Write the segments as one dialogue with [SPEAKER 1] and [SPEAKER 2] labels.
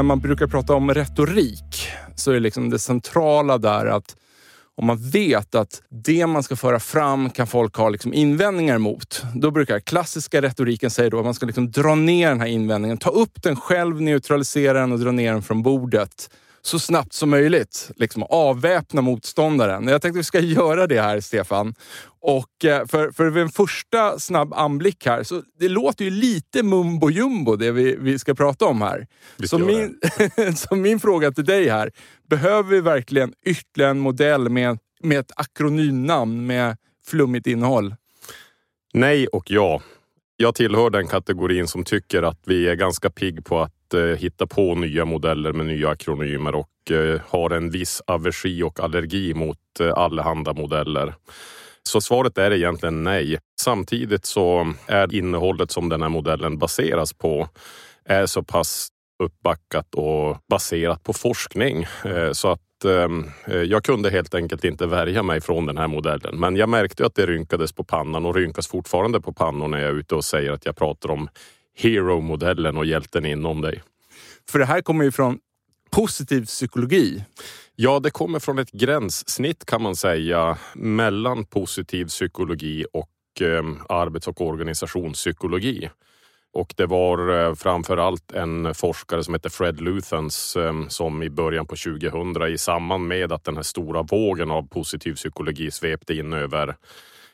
[SPEAKER 1] När man brukar prata om retorik så är liksom det centrala där att om man vet att det man ska föra fram kan folk ha liksom invändningar mot. Då brukar klassiska retoriken säga då att man ska liksom dra ner den här invändningen, ta upp den själv, neutralisera den och dra ner den från bordet så snabbt som möjligt. Liksom avväpna motståndaren. Jag tänkte att vi ska göra det här, Stefan. Och eh, för, för en första snabb anblick här, så det låter ju lite mumbo jumbo det vi, vi ska prata om här. Så min, så min fråga till dig här, behöver vi verkligen ytterligare en modell med, med ett akronymnamn med flummigt innehåll?
[SPEAKER 2] Nej och ja. Jag tillhör den kategorin som tycker att vi är ganska pigg på att Eh, hitta på nya modeller med nya akronymer och eh, har en viss aversi och allergi mot eh, allehanda modeller. Så svaret är egentligen nej. Samtidigt så är innehållet som den här modellen baseras på är så pass uppbackat och baserat på forskning så att ehm, jag kunde helt enkelt inte värja mig från den här modellen. Men jag märkte att det rynkades på pannan och rynkas fortfarande på pannor när jag är ute och säger att jag pratar om Hero-modellen och hjälten inom dig.
[SPEAKER 1] För det här kommer ju från positiv psykologi.
[SPEAKER 2] Ja, det kommer från ett gränssnitt kan man säga mellan positiv psykologi och eh, arbets och organisationspsykologi. Och det var eh, framför allt en forskare som heter Fred Luthans eh, som i början på 2000 i samband med att den här stora vågen av positiv psykologi svepte in över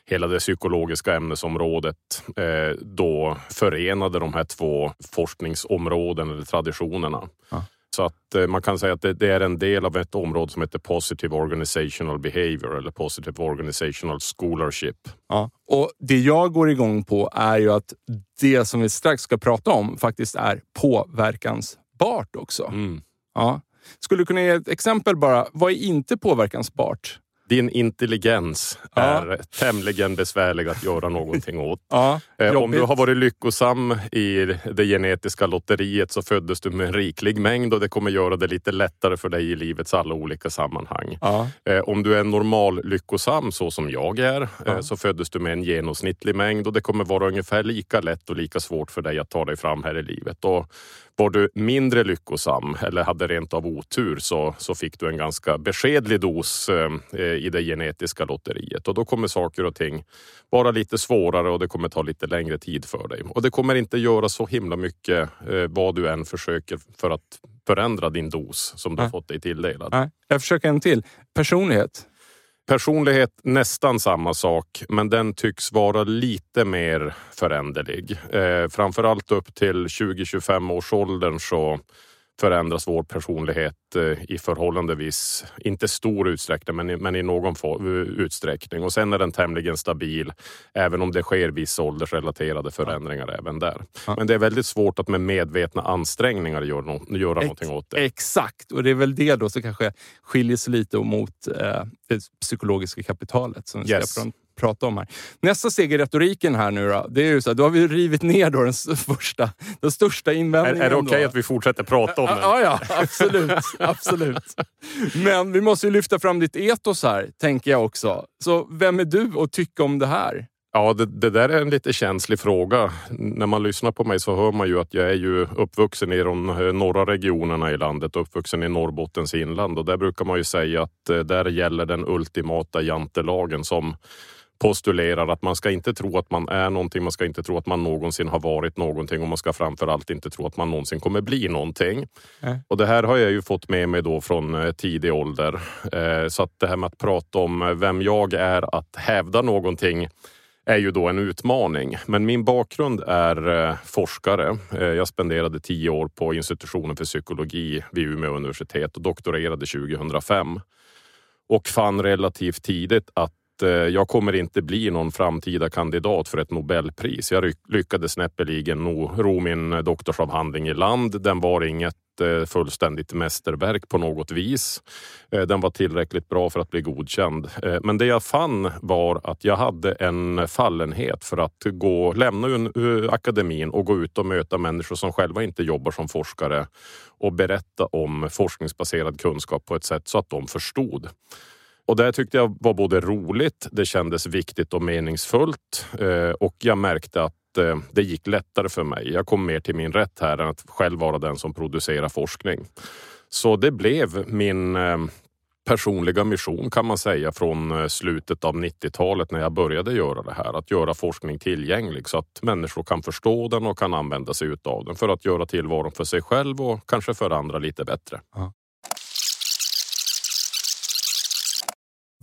[SPEAKER 2] hela det psykologiska ämnesområdet eh, då förenade de här två forskningsområdena eller traditionerna. Ja. Så att eh, man kan säga att det, det, är en del av ett område som heter Positive Organizational Behavior eller Positive Organizational Scholarship.
[SPEAKER 1] Ja. Och Det jag går igång på är ju att det som vi strax ska prata om faktiskt är påverkansbart också. Mm. Ja. Skulle du kunna ge ett exempel bara? Vad är inte påverkansbart?
[SPEAKER 2] Din intelligens ja. är tämligen besvärlig att göra någonting åt. Ja, eh, Om du har varit lyckosam i det genetiska lotteriet så föddes du med en riklig mängd och det kommer göra det lite lättare för dig i livets alla olika sammanhang. Ja. Eh, om du är normal lyckosam så som jag är eh, så föddes du med en genomsnittlig mängd och det kommer vara ungefär lika lätt och lika svårt för dig att ta dig fram här i livet. Och var du mindre lyckosam eller hade rent av otur så, så fick du en ganska beskedlig dos eh, i det genetiska lotteriet och då kommer saker och ting vara lite svårare och det kommer ta lite längre tid för dig. Och det kommer inte göra så himla mycket eh, vad du än försöker för att förändra din dos som du Nej. fått dig tilldelad.
[SPEAKER 1] Nej. Jag försöker en till. Personlighet.
[SPEAKER 2] Personlighet nästan samma sak, men den tycks vara lite mer föränderlig. Eh, framförallt upp till 20-25 års åldern så förändras vår personlighet eh, i förhållandevis, inte stor utsträckning, men i, men i någon utsträckning. Och sen är den tämligen stabil, även om det sker vissa åldersrelaterade förändringar ja. även där. Ja. Men det är väldigt svårt att med medvetna ansträngningar göra, no göra Ex någonting åt det.
[SPEAKER 1] Exakt, och det är väl det då som kanske skiljer sig lite mot eh, det psykologiska kapitalet som
[SPEAKER 2] yes.
[SPEAKER 1] från prata om här. Nästa steg i retoriken här nu då, det är ju så här, då har vi rivit ner då den, första, den största invändningen.
[SPEAKER 2] Är, är det okej okay att vi fortsätter prata om den?
[SPEAKER 1] Ja, ja absolut. absolut. Men vi måste ju lyfta fram ditt etos här, tänker jag också. Så vem är du att tycka om det här?
[SPEAKER 2] Ja, det, det, där är en lite känslig fråga. När man lyssnar på mig så hör man ju att jag är ju uppvuxen i de eh, norra regionerna i landet, uppvuxen i Norrbottens inland och där brukar man ju säga att eh, där gäller den ultimata jantelagen som postulerar att man ska inte tro att man är någonting, man ska inte tro att man någonsin har varit någonting och man ska framförallt inte tro att man någonsin kommer bli någonting. Mm. Och det här har jag ju fått med mig då från eh, tidig ålder. Så att det här med att prata om vem jag är, att hävda någonting är ju då en utmaning. Men min bakgrund är eh, forskare. Eh, jag spenderade tio år på institutionen för psykologi vid Umeå universitet och doktorerade 2005. Och fann relativt tidigt att eh, jag kommer inte bli någon framtida kandidat för ett Nobelpris. Jag lyckades näppeligen ro min eh, doktorsavhandling i land. Den var inget Eh, fullständigt mästerverk på något vis. Eh, den var tillräckligt bra för att bli godkänd. Eh, men det jag fann var att jag hade en fallenhet för att gå, lämna eh, akademin och gå ut och möta människor som själva inte jobbar som forskare och berätta om forskningsbaserad kunskap på ett sätt så att de förstod. Och det tyckte jag var både roligt, det kändes viktigt och meningsfullt eh, och jag märkte att eh, det gick lättare för mig. Jag kom mer till min rätt här än att själv vara den som producerar forskning. Så det blev min eh, personliga mission kan man säga från slutet av 90-talet när jag började göra det här. Att göra forskning tillgänglig så att människor kan förstå den och kan använda sig av den för att göra tillvaron för sig själv och kanske för andra lite bättre.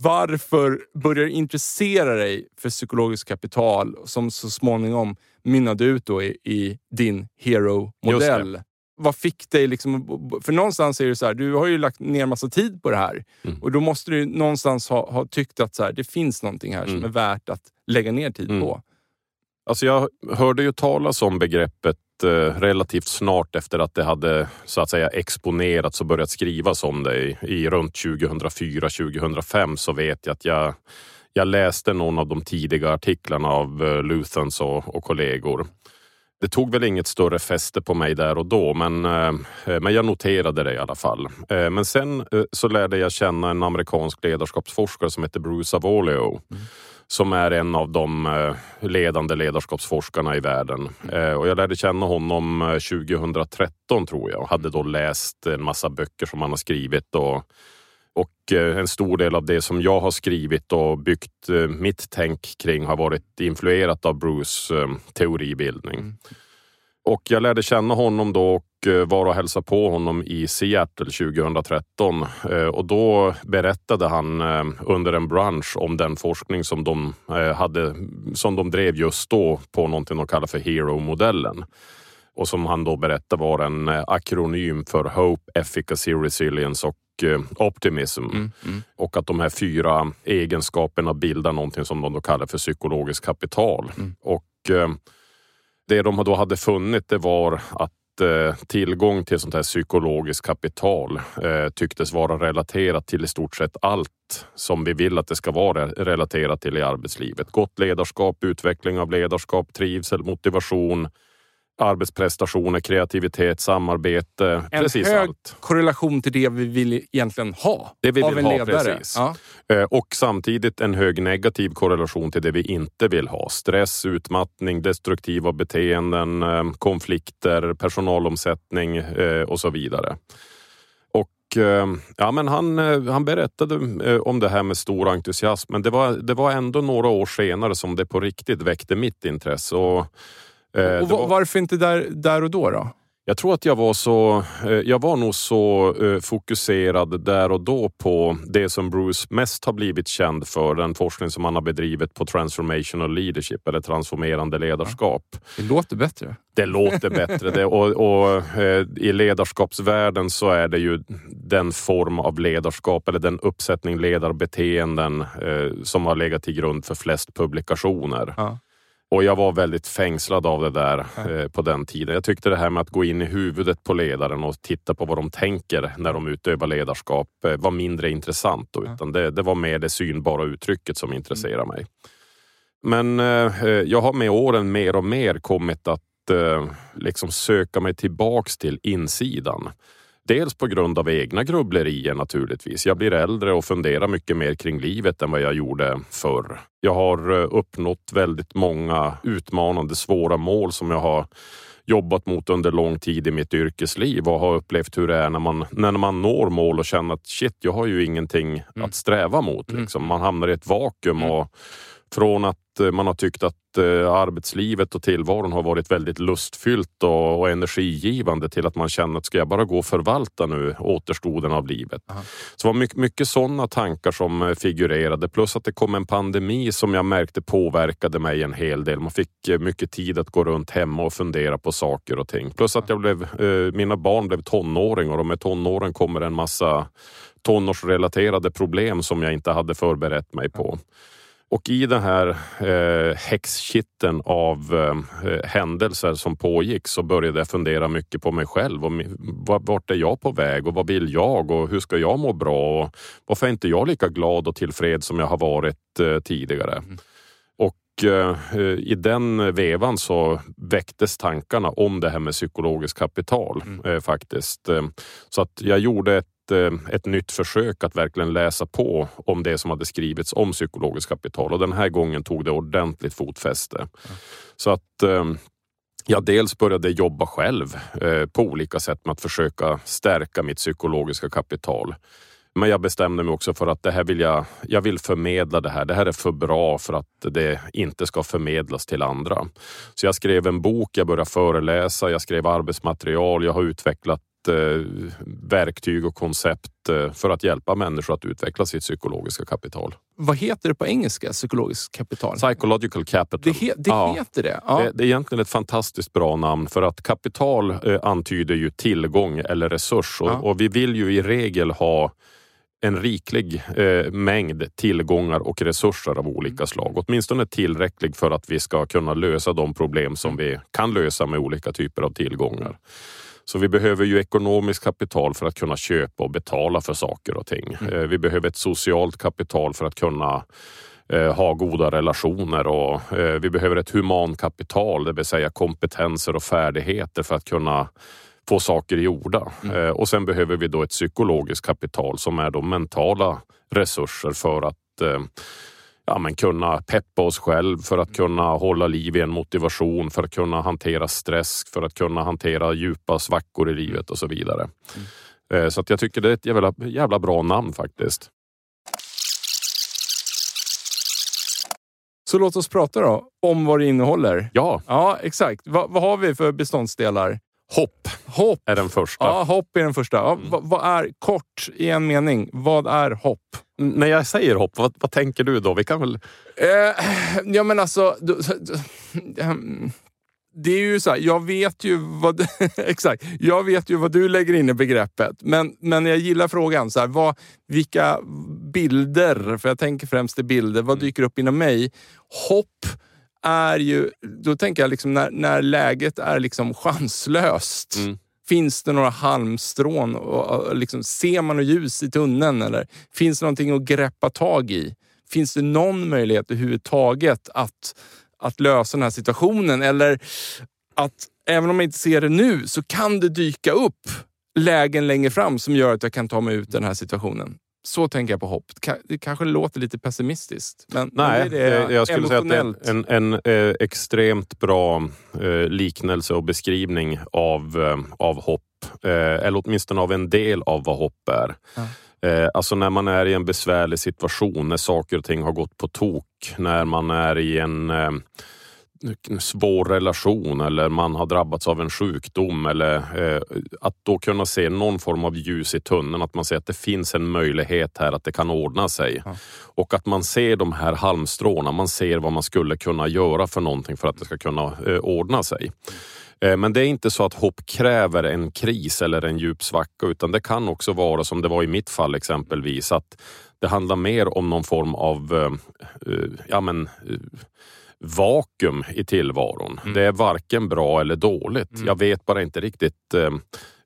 [SPEAKER 1] Varför började du intressera dig för psykologiskt kapital som så småningom mynnade ut då i, i din hero-modell? Vad fick dig liksom... För någonstans är det så här, du har ju lagt ner massa tid på det här mm. och då måste du någonstans ha, ha tyckt att så här, det finns någonting här mm. som är värt att lägga ner tid mm. på.
[SPEAKER 2] Alltså jag hörde ju talas om begreppet Eh, relativt snart efter att det hade så att säga exponerats och börjat skrivas om det i, i runt 2004-2005 så vet jag att jag, jag läste någon av de tidiga artiklarna av eh, uh, Luthans och, och kollegor. Det tog väl inget större fäste på mig där och då, men, eh, men jag noterade det i alla fall. Eh, men sen så lärde jag känna en amerikansk ledarskapsforskare som heter Bruce Avolio. Mm som är en av de eh, ledande ledarskapsforskarna i världen. Eh, och jag lärde känna honom eh, 2013 tror jag och hade då läst en massa böcker som han har skrivit. Och, och en stor del av det som jag har skrivit och byggt mitt tänk kring har varit influerat av Bruce teoribildning. Mm. Och jag lärde känna honom då och eh, var och hälsade på honom i Seattle 2013. Eh, och då berättade han eh, under en brunch om den forskning som de, hade, som de drev just då på någonting de kallar för Hero-modellen. Och som han då berättade var en akronym för Hope, Efficacy, Resilience och optimism. Mm, mm. Och att de här fyra egenskaperna bildar någonting som de då kallar för psykologiskt kapital. Mm. Och det de då hade funnit det var att eh, tillgång till sånt här psykologiskt kapital eh, tycktes vara relaterat till i stort sett allt som vi vill att det ska vara relaterat till i arbetslivet. Gott ledarskap, utveckling av ledarskap, trivsel, motivation, arbetsprestationer, kreativitet, samarbete.
[SPEAKER 1] En
[SPEAKER 2] precis
[SPEAKER 1] hög
[SPEAKER 2] allt.
[SPEAKER 1] korrelation till det vi vill egentligen ha
[SPEAKER 2] det vi
[SPEAKER 1] av
[SPEAKER 2] vill
[SPEAKER 1] en
[SPEAKER 2] ha,
[SPEAKER 1] ledare.
[SPEAKER 2] Precis. Ja. Eh, och samtidigt en hög negativ korrelation till det vi inte vill ha. Stress, utmattning, destruktiva beteenden, eh, konflikter, personalomsättning eh, och så vidare. Ja, men han, han berättade om det här med stor entusiasm, men det var, det var ändå några år senare som det på riktigt väckte mitt intresse. Och
[SPEAKER 1] och var... Varför inte där, där och då? då?
[SPEAKER 2] Jag tror att jag var så, eh, jag var nog så eh, fokuserad där och då på det som Bruce mest har blivit känd för, den forskning som han har bedrivit på transformational leadership eller transformerande ledarskap.
[SPEAKER 1] Det låter bättre.
[SPEAKER 2] Det låter bättre det, och, och i ledarskapsvärlden så är det ju den form av ledarskap eller den uppsättning ledarbeteenden som har legat till grund för flest publikationer. Ja. Och jag var väldigt fängslad av det där eh, på den tiden. Jag tyckte det här med att gå in i huvudet på ledaren och titta på vad de tänker när de utövar ledarskap eh, var mindre intressant. Då, utan det, det, var mer det synbara uttrycket som intresserade mig. men eh, jag har med åren mer och mer kommit att eh, liksom söka mig tillbaks till insidan. Dels på grund av egna grubblerier naturligtvis. Jag blir äldre och funderar mycket mer kring livet än vad jag gjorde förr. Jag har eh, uppnått väldigt många utmanande, svåra mål som jag har jobbat mot under lång tid i mitt yrkesliv och har upplevt hur det är när man, när man når mål och känner att shit, jag har ju ingenting mm. att sträva mot. Mm. Liksom. Man hamnar i ett vakuum mm. och från att eh, man har tyckt att eh, arbetslivet och tillvaron har varit väldigt lustfyllt och, och energigivande till att man känner att ska jag bara gå och förvalta nu återstoden av livet. Aha. Så det var mycket, mycket sådana tankar som eh, figurerade plus att det kom en pandemi som jag märkte påverkade mig en hel del. Man fick mycket tid att gå runt hemma och fundera på saker och ting. Plus att jag blev, mina barn blev tonåringar och med tonåren kommer en massa tonårsrelaterade problem som jag inte hade förberett mig på. Och i den här eh, häxkitten av eh, händelser som pågick så började jag fundera mycket på mig själv. Och vart är jag på väg och vad vill jag och hur ska jag må bra? Och varför är inte jag lika glad och tillfreds som jag har varit eh, tidigare? Mm. Och eh, i den vevan så väcktes tankarna om det här med psykologiskt kapital mm. Eh, faktiskt. Eh, så att jag gjorde ett Eh, Eh, ett, nytt försök att verkligen läsa på om det som hade skrivits om psykologiskt kapital och den här gången tog det ordentligt fotfäste. Mm. Så att eh, jag dels började jobba själv eh, på olika sätt med att försöka stärka mitt psykologiska kapital. Men jag bestämde mig också för att det här vill jag, jag vill förmedla det här. Det här är för bra för att det inte ska förmedlas till andra. Så jag skrev en bok, jag började föreläsa, jag skrev arbetsmaterial, jag har utvecklat verktyg och koncept eh, för att hjälpa människor att utveckla sitt psykologiska kapital.
[SPEAKER 1] Vad heter det på engelska? Psykologiskt kapital?
[SPEAKER 2] Psychological capital.
[SPEAKER 1] Det, he det ja. heter det? Ja.
[SPEAKER 2] det? det? är egentligen ett fantastiskt bra namn för att kapital eh, antyder ju tillgång eller resurs och, ja. och vi vill ju i regel ha en riklig eh, mängd tillgångar och resurser av olika mm. slag. Åtminstone tillräcklig för att vi ska kunna lösa de problem som mm. vi kan lösa med olika typer av tillgångar. Så vi behöver ju ekonomiskt kapital för att kunna köpa och betala för saker och ting. Mm. Eh, vi behöver ett socialt kapital för att kunna eh, ha goda relationer och eh, vi behöver ett humankapital, det vill säga kompetenser och färdigheter för att kunna få saker gjorda. Mm. Och sen behöver vi då ett psykologiskt kapital som är de mentala resurser för att ja, men kunna peppa oss själv, för att kunna hålla liv i en motivation, för att kunna hantera stress, för att kunna hantera djupa svackor i livet och så vidare. Mm. Så att jag tycker det är ett jävla, jävla bra namn faktiskt.
[SPEAKER 1] Så låt oss prata då om vad det innehåller.
[SPEAKER 2] Ja.
[SPEAKER 1] Ja, exakt. Va, vad har vi för beståndsdelar?
[SPEAKER 2] Hopp,
[SPEAKER 1] hopp
[SPEAKER 2] är den första.
[SPEAKER 1] Ja, hopp är den första. Ja, mm. vad, vad är, kort i en mening, vad är hopp?
[SPEAKER 2] När jag säger hopp, vad, vad tänker du då? Vi kan väl...
[SPEAKER 1] Eh, ja, men alltså... Du, du, det är ju så här, jag vet ju vad... exakt. Jag vet ju vad du lägger in i begreppet. Men, men jag gillar frågan. Så här, vad, vilka bilder, för jag tänker främst i bilder, vad mm. dyker upp inom mig? Hopp är ju... Då tänker jag liksom när, när läget är liksom chanslöst. Mm. Finns det några halmstrån? Och, liksom, ser man något ljus i tunneln? Eller finns det någonting att greppa tag i? Finns det någon möjlighet överhuvudtaget att, att lösa den här situationen? Eller att även om man inte ser det nu så kan det dyka upp lägen längre fram som gör att jag kan ta mig ut den här situationen. Så tänker jag på hopp. Det kanske låter lite pessimistiskt. Men,
[SPEAKER 2] Nej,
[SPEAKER 1] men
[SPEAKER 2] det jag skulle säga att det är en, en, en eh, extremt bra eh, liknelse och beskrivning av, eh, av hopp. Eh, eller åtminstone av en del av vad hopp är. Ja. Eh, alltså när man är i en besvärlig situation, när saker och ting har gått på tok, när man är i en eh, svår relation eller man har drabbats av en sjukdom eller eh, att då kunna se någon form av ljus i tunneln, att man ser att det finns en möjlighet här att det kan ordna sig. Ja. Och att man ser de här halmstråna, man ser vad man skulle kunna göra för någonting för att det ska kunna eh, ordna sig. Eh, men det är inte så att hopp kräver en kris eller en djup svacka utan det kan också vara som det var i mitt fall exempelvis att det handlar mer om någon form av eh, eh, ja, men, vakuum i tillvaron. Mm. Det är varken bra eller dåligt. Mm. Jag vet bara inte riktigt eh,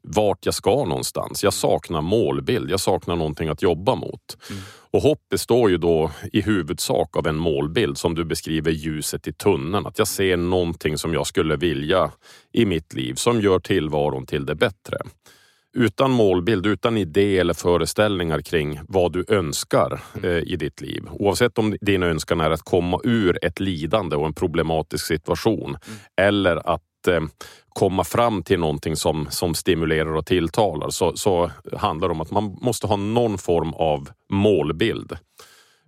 [SPEAKER 2] vart jag ska någonstans. Jag saknar målbild. Jag saknar någonting att jobba mot. Mm. Och hopp består ju då i huvudsak av en målbild som du beskriver ljuset i tunneln. Att jag ser någonting som jag skulle vilja i mitt liv som gör tillvaron till det bättre. Utan målbild, utan idé eller föreställningar kring vad du önskar mm. eh, i ditt liv. Oavsett om din önskan är att komma ur ett lidande och en problematisk situation mm. eller att eh, komma fram till någonting som, som stimulerar och tilltalar så, så handlar det om att man måste ha någon form av målbild.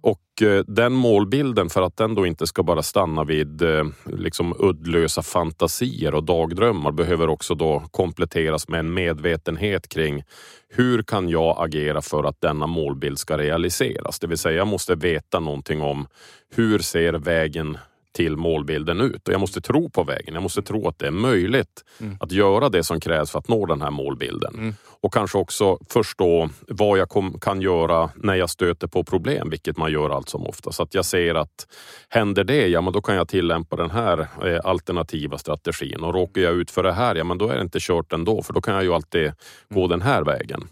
[SPEAKER 2] Och eh, den målbilden, för att den då inte ska bara stanna vid eh, liksom uddlösa fantasier och dagdrömmar, behöver också då kompletteras med en medvetenhet kring hur kan jag agera för att denna målbild ska realiseras? Det vill säga, jag måste veta någonting om hur ser vägen till målbilden ut. Och jag måste tro på vägen. Jag måste tro att det är möjligt mm. att göra det som krävs för att nå den här målbilden. Mm. Och kanske också förstå vad jag kom, kan göra när jag stöter på problem, vilket man gör allt som ofta. Så att jag ser att händer det, ja men då kan jag tillämpa den här eh, alternativa strategin. Och råkar jag ut för det här, ja men då är det inte kört ändå, för då kan jag ju alltid gå den här vägen.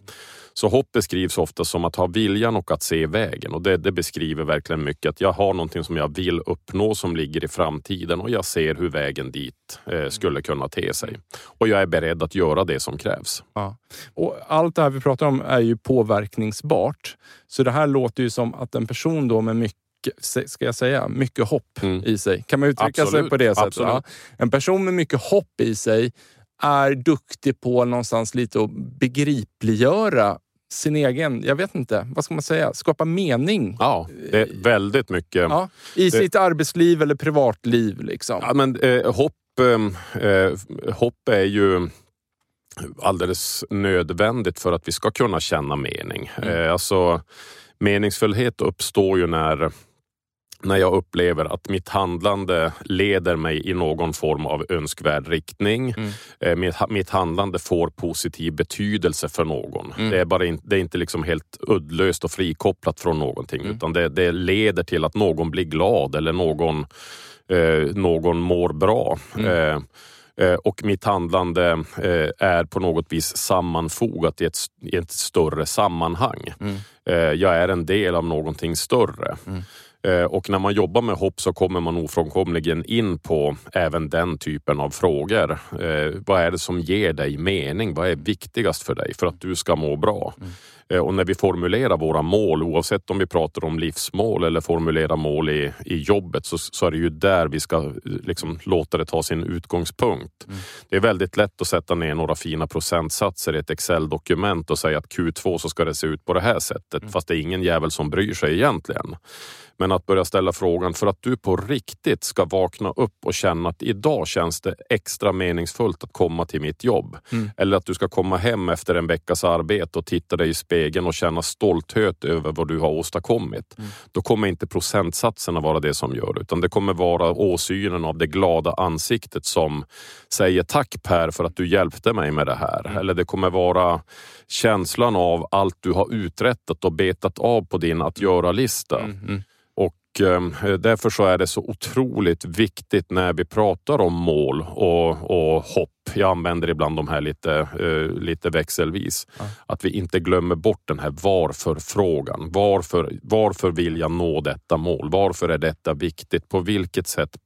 [SPEAKER 2] Så hopp beskrivs ofta som att ha viljan och att se vägen och det, det, beskriver verkligen mycket att jag har någonting som jag vill uppnå som ligger i framtiden och jag ser hur vägen dit eh, skulle kunna te sig. Och jag är beredd att göra det som krävs.
[SPEAKER 1] Ja. Och allt det här vi pratar om är ju påverkningsbart. Så det här låter ju som att en person då med mycket ska jag säga, mycket hopp mm. i sig. Kan man uttrycka Absolut. sig på det sättet? Ja. En person med mycket hopp i sig är duktig på någonstans lite att begripliggöra sin egen, jag vet inte, vad ska man säga, skapa mening.
[SPEAKER 2] Ja, det är väldigt mycket. Ja,
[SPEAKER 1] I det, sitt arbetsliv eller privatliv. Liksom.
[SPEAKER 2] Ja, men, eh, hopp, ehm, eh, hopp är ju alldeles nödvändigt för att vi ska kunna känna mening. Mm. Eh, alltså, meningsfullhet uppstår ju när när jag upplever att mitt handlande leder mig i någon form av önskvärd riktning. Mm. Eh, mitt, mitt, handlande får positiv betydelse för någon. Mm. Det är, bara in, det är inte liksom helt uddlöst och frikopplat från någonting mm. utan det, det, leder till att någon blir glad eller någon, eh, någon mår bra. Mm. Eh, eh och mitt handlande eh, är på något vis sammanfogat i ett, i ett större sammanhang. Mm. Jag är en del av någonting större. Eh, och när man jobbar med hopp så kommer man ofrånkomligen in på även den typen av frågor. Eh, vad är det som ger dig mening? Vad är viktigast för dig för att du ska må bra? Mm. Eh, och när vi formulerar våra mål, oavsett om vi pratar om livsmål eller formulerar mål i, i jobbet, så, så är det ju där vi ska liksom, låta det ta sin utgångspunkt. Mm. Det är väldigt lätt att sätta ner några fina procentsatser i ett Excel-dokument och säga att Q2 så ska det se ut på det här sättet, mm. fast det är ingen jävel som bryr sig egentligen. Men att börja ställa frågan för att du på riktigt ska vakna upp och känna att idag känns det extra meningsfullt att komma till mitt jobb. Mm. Eller att du ska komma hem efter en veckas arbete och titta dig i spegeln och känna stolthet över vad du har åstadkommit. Mm. Då kommer inte procentsatserna vara det som gör utan det kommer vara åsynen av det glada ansiktet som säger tack Per för att du hjälpte mig med det här. Mm. Eller det kommer vara känslan av allt du har uträttat och betat av på din att göra-lista. Mm. Ehm, därför så är det så otroligt viktigt när vi pratar om mål och, och hopp. Jag använder ibland de här lite, uh, lite växelvis. Ja. Att vi inte glömmer bort den här varför-frågan. Varför, varför vill jag nå detta mål? Varför är detta viktigt? På vilket sätt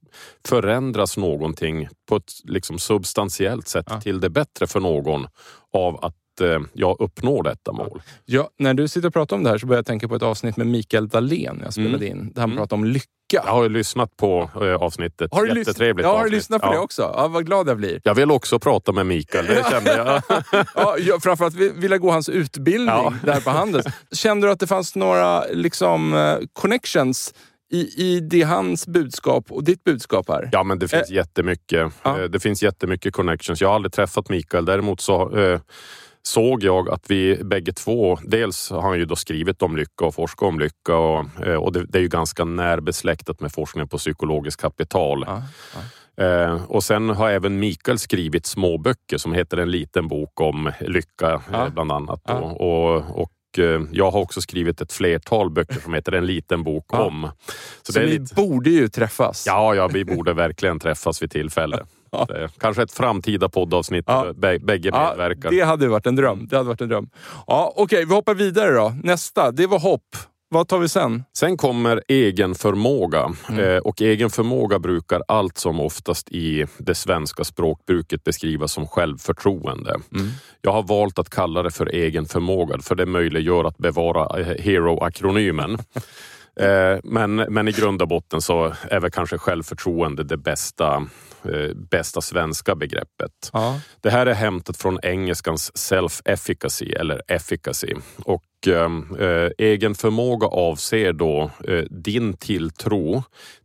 [SPEAKER 2] förändras någonting på ett liksom substantiellt sätt ja. till det bättre för någon av att Eh, jag uppnår detta mål.
[SPEAKER 1] Ja, när du sitter och pratar om det här så börjar jag tänka på ett avsnitt med Mikael Dahlén jag spelade mm. in. Där han mm. pratade om lycka. Jag
[SPEAKER 2] har lyssnat på äh, avsnittet.
[SPEAKER 1] Har du
[SPEAKER 2] Jättetrevligt
[SPEAKER 1] ja. Har du lyssnat på ja. det också? Ja, vad glad jag blir.
[SPEAKER 2] Jag vill också prata med Mikael, det kände jag.
[SPEAKER 1] ja, jag framförallt vill jag gå hans utbildning ja. där på Handels. Kände du att det fanns några liksom, eh, connections i, i det hans budskap och ditt budskap här?
[SPEAKER 2] Ja, men det finns eh. jättemycket. Ja. Det finns jättemycket connections. Jag har aldrig träffat Mikael. Däremot så eh, såg jag att vi bägge två, dels har han ju då skrivit om lycka och forskat om lycka och, eh, och det, det, är ju ganska närbesläktat med forskning på psykologiskt kapital. Ja, ja. Eh, och sen har även Mikael skrivit små böcker som heter En liten bok om lycka eh, ja. bland annat. Och, och, och eh, jag har också skrivit ett flertal böcker som heter En liten bok om.
[SPEAKER 1] Så, Så ni lite... borde ju träffas.
[SPEAKER 2] Ja, ja, vi borde verkligen träffas vid tillfälle. Kanske ett framtida poddavsnitt ja. bägge medverkar.
[SPEAKER 1] Ja, det hade varit en dröm. Det hade varit en dröm. Ja, Okej, okay, vi hoppar vidare då. Nästa, det var hopp. Vad tar vi sen?
[SPEAKER 2] Sen kommer egen förmåga. Mm. Eh, och egen förmåga brukar allt som oftast i det svenska språkbruket beskrivas som självförtroende. Mm. Jag har valt att kalla det för egen förmåga för det möjliggör att bevara eh, Hero-akronymen. Eh, men, men i grund och botten så är väl kanske självförtroende det bästa eh, bästa svenska begreppet. Ja. Det här är hämtat från engelskans self-efficacy eller efficacy. Och eh, eh, egen förmåga avser då eh, din tilltro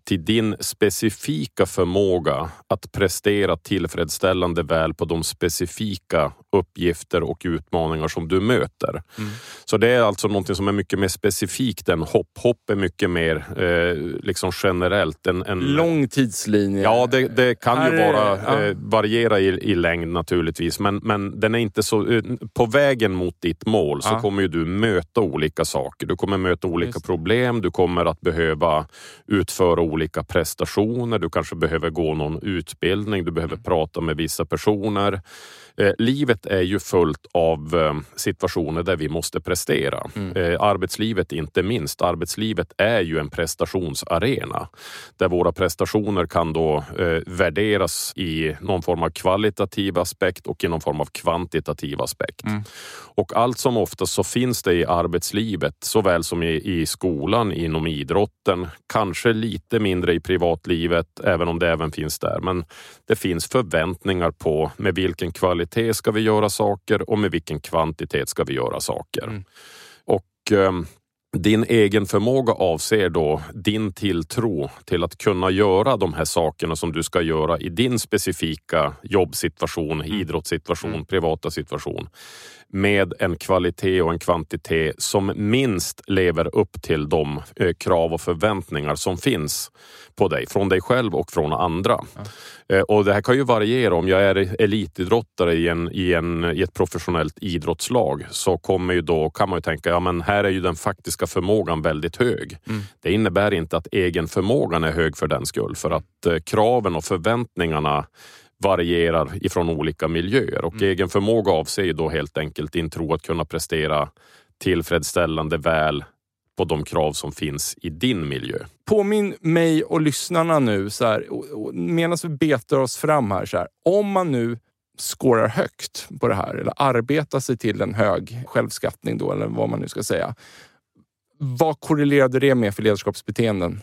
[SPEAKER 2] till din specifika förmåga att prestera tillfredsställande väl på de specifika uppgifter och utmaningar som du möter. Mm. Så det är alltså någonting som är mycket mer specifikt än hopp. Hopp är mycket mer eh, liksom generellt. En, en,
[SPEAKER 1] Lång tidslinje.
[SPEAKER 2] Ja, det, det kan ju vara, eh, variera i, i längd naturligtvis, men, men den är inte så... På vägen mot ditt mål så ja. kommer ju du möta olika saker. Du kommer möta olika problem, du kommer att behöva utföra olika prestationer, du kanske behöver gå någon utbildning, du behöver prata med vissa personer. Eh, livet är ju fullt av eh, situationer där vi måste prestera. Mm. Eh, arbetslivet inte minst. Arbetslivet är ju en prestationsarena där våra prestationer kan då värderas i någon form av kvalitativ aspekt och i någon form av kvantitativ aspekt. Mm. Och allt som oftast så finns det i arbetslivet såväl som i, i skolan, inom idrotten, kanske lite mindre i privatlivet, även om det även finns där. Men det finns förväntningar på med vilken kvalitet ska vi göra saker och med vilken kvantitet ska vi göra saker. Mm. Och eh, din egen förmåga avser då din tilltro till att kunna göra de här sakerna som du ska göra i din specifika jobbsituation, mm. idrottssituation, mm. privata situation med en kvalitet och en kvantitet som minst lever upp till de eh, krav och förväntningar som finns på dig, från dig själv och från andra. Ja. Eh, och det här kan ju variera. Om jag är elitidrottare i, en, i, en, i ett professionellt idrottslag så kommer ju då, kan man ju tänka, ja men här är ju den faktiska förmågan väldigt hög. Mm. Det innebär inte att egenförmågan är hög för den skull, för att eh, kraven och förväntningarna varierar ifrån olika miljöer och mm. egen förmåga avser då helt enkelt din tro att kunna prestera tillfredsställande väl på de krav som finns i din miljö.
[SPEAKER 1] Påminn mig och lyssnarna nu, så här, medan vi betar oss fram här, så här, om man nu skårar högt på det här eller arbetar sig till en hög självskattning då, eller vad man nu ska säga. Vad korrelerade det med för ledarskapsbeteenden?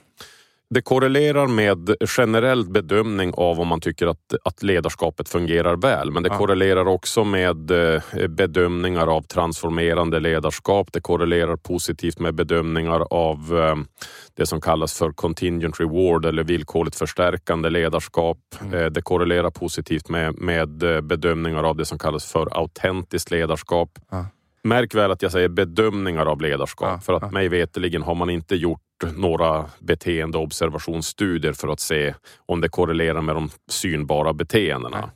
[SPEAKER 2] Det korrelerar med generell bedömning av om man tycker att, att ledarskapet fungerar väl. Men det ja. korrelerar också med eh, bedömningar av transformerande ledarskap. Det korrelerar positivt med bedömningar av eh, det som kallas för contingent reward eller villkorligt förstärkande ledarskap. Mm. Eh, det korrelerar positivt med, med bedömningar av det som kallas för autentiskt ledarskap. Ja. Märk väl att jag säger bedömningar av ledarskap, ja, för att ja. mig veterligen har man inte gjort några beteendeobservationsstudier för att se om det korrelerar med de synbara beteendena. Nej.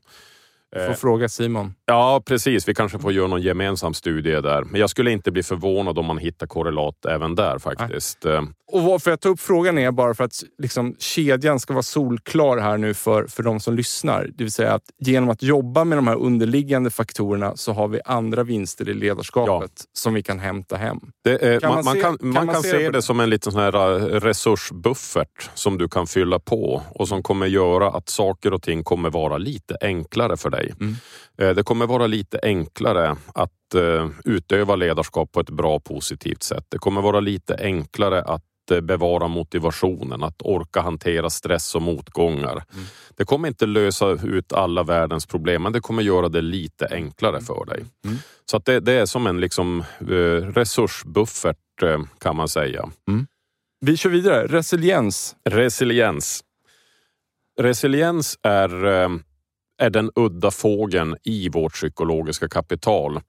[SPEAKER 1] Får eh, fråga Simon.
[SPEAKER 2] Ja, precis. Vi kanske får göra någon gemensam studie där. Men jag skulle inte bli förvånad om man hittar korrelat även där faktiskt. Nej. Eh,
[SPEAKER 1] och varför jag tar upp frågan är bara för att liksom, kedjan ska vara solklar här nu för, för de som lyssnar. Det vill säga att genom att jobba med de här underliggande faktorerna så har vi andra vinster i ledarskapet ja. som vi kan hämta hem.
[SPEAKER 2] Är, kan man, man, se, kan, man, kan, se, det, det som en liten sån här eh, resursbuffert som du kan fylla på och som kommer göra att saker och ting kommer vara lite enklare för dig. Mm. Eh, det kommer vara lite enklare att eh, utöva ledarskap på ett bra positivt sätt. Det kommer vara lite enklare att eh, bevara motivationen, att orka hantera stress och motgångar. Mm. Det kommer inte lösa ut alla världens problem, men det kommer göra det lite enklare för dig. Mm. Så att det, det, är som en liksom, resursbuffert kan man säga. Mm.
[SPEAKER 1] Vi kör vidare. Resiliens.
[SPEAKER 2] Resiliens. Resiliens är är den udda fågeln i vårt psykologiska kapital.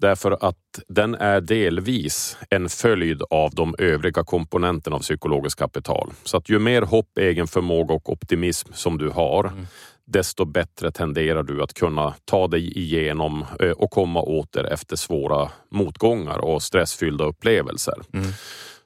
[SPEAKER 2] Därför att den är delvis en följd av de övriga komponenterna av psykologiskt kapital. Så att ju mer hopp, egen förmåga och optimism som du har, mm. desto bättre tenderar du att kunna ta dig igenom eh, och komma åter efter svåra motgångar och stressfyllda upplevelser. Mm.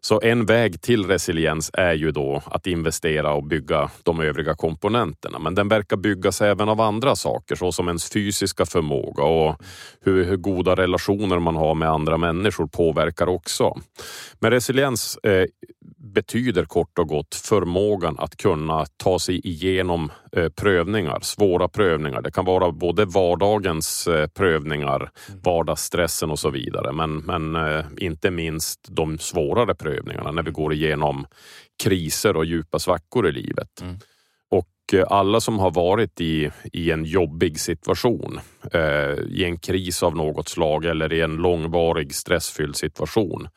[SPEAKER 2] Så en väg till resiliens är ju då att investera och bygga de övriga komponenterna. Men den verkar byggas även av andra saker såsom ens fysiska förmåga och hur, hur goda relationer man har med andra människor påverkar också. Men resiliens eh, betyder kort och gott förmågan att kunna ta sig igenom eh, prövningar, svåra prövningar. Det kan vara både vardagens eh, prövningar, mm. vardagsstressen och så vidare, men, men eh, inte minst de svårare prövningarna när vi går igenom kriser och djupa svackor i livet. Mm. Och alla som har varit i, i en jobbig situation, i en kris av något slag eller i en långvarig stressfylld situation,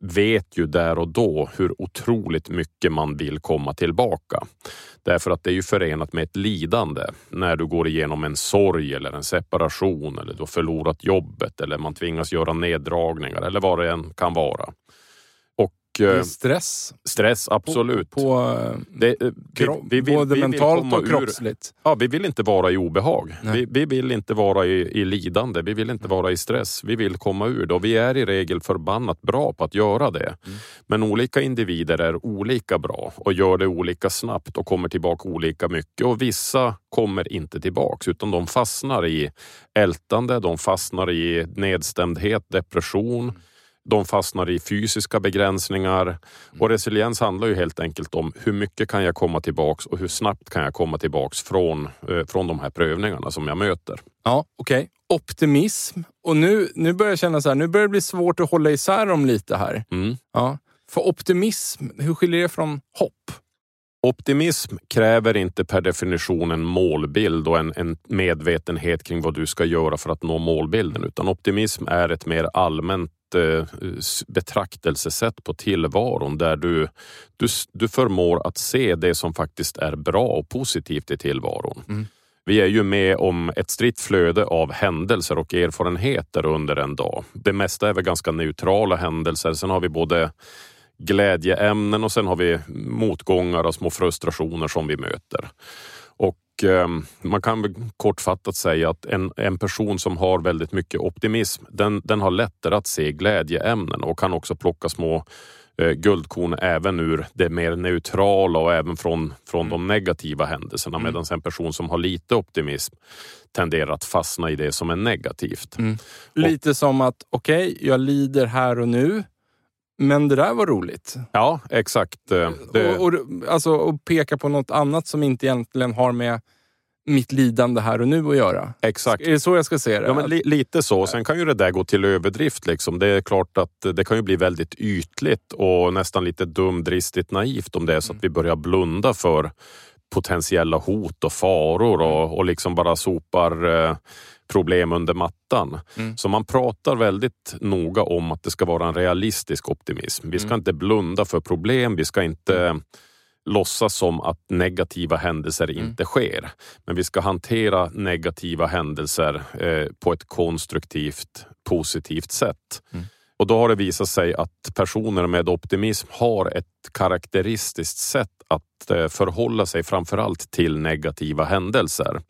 [SPEAKER 2] vet ju där och då hur otroligt mycket man vill komma tillbaka. Därför att det är ju förenat med ett lidande när du går igenom en sorg eller en separation eller du har förlorat jobbet eller man tvingas göra neddragningar eller vad det än kan vara.
[SPEAKER 1] Eh, stress.
[SPEAKER 2] Stress, absolut.
[SPEAKER 1] På, på eh, det, eh, vi, vi vill, både vi mentalt och kroppsligt.
[SPEAKER 2] Ur, ja, vi vill inte vara i obehag. Vi, vi, vill inte vara i, i, lidande. Vi vill inte vara i stress. Vi vill komma ur det och vi är i regel förbannat bra på att göra det. Mm. Men olika individer är olika bra och gör det olika snabbt och kommer tillbaka olika mycket och vissa kommer inte tillbaks utan de fastnar i ältande, de fastnar i nedstämdhet, depression mm de fastnar i fysiska begränsningar och resiliens handlar ju helt enkelt om hur mycket kan jag komma tillbaks och hur snabbt kan jag komma tillbaks från, eh, från de här prövningarna som jag möter.
[SPEAKER 1] Ja, okej. Okay. Optimism. Och nu, nu börjar jag känna så här, nu börjar det bli svårt att hålla isär dem lite här. Mm. Ja. För optimism, hur skiljer det från hopp?
[SPEAKER 2] Optimism kräver inte per definition en målbild och en, en, medvetenhet kring vad du ska göra för att nå målbilden, utan optimism är ett mer allmänt betraktelsesätt på tillvaron där du, du, du förmår att se det som faktiskt är bra och positivt i tillvaron. Mm. Vi är ju med om ett strikt flöde av händelser och erfarenheter under en dag. Det mesta är väl ganska neutrala händelser. Sen har vi både glädjeämnen och sen har vi motgångar och små frustrationer som vi möter. Och eh, man kan kortfattat säga att en, en person som har väldigt mycket optimism, den, den har lättare att se glädjeämnen och kan också plocka små eh, guldkorn även ur det mer neutrala och även från, från mm. de negativa händelserna. Mm. Medan en person som har lite optimism tenderar att fastna i det som är negativt. Mm.
[SPEAKER 1] Lite och, som att, okej, okay, jag lider här och nu. Men det där var roligt.
[SPEAKER 2] Ja, exakt.
[SPEAKER 1] Eh, det... Och, och, alltså, och peka på något annat som inte egentligen har med mitt lidande här och nu att göra.
[SPEAKER 2] Exakt.
[SPEAKER 1] Är det så jag ska se det?
[SPEAKER 2] Ja, men li lite så. Sen kan ju det där gå till överdrift. Liksom. Det är klart att det kan ju bli väldigt ytligt och nästan lite dumdristigt naivt om det är så att vi börjar blunda för potentiella hot och faror och, och liksom bara sopar eh, problem under mattan. Mm. Så man pratar väldigt noga om att det ska vara en realistisk optimism. Vi ska mm. inte blunda för problem, vi ska inte mm. låtsas som att negativa händelser mm. inte sker. Men vi ska hantera negativa händelser eh, på ett konstruktivt, positivt sätt. Mm. Och då har det visat sig att personer med optimism har ett karaktäristiskt sätt att eh, förhålla sig framförallt till negativa händelser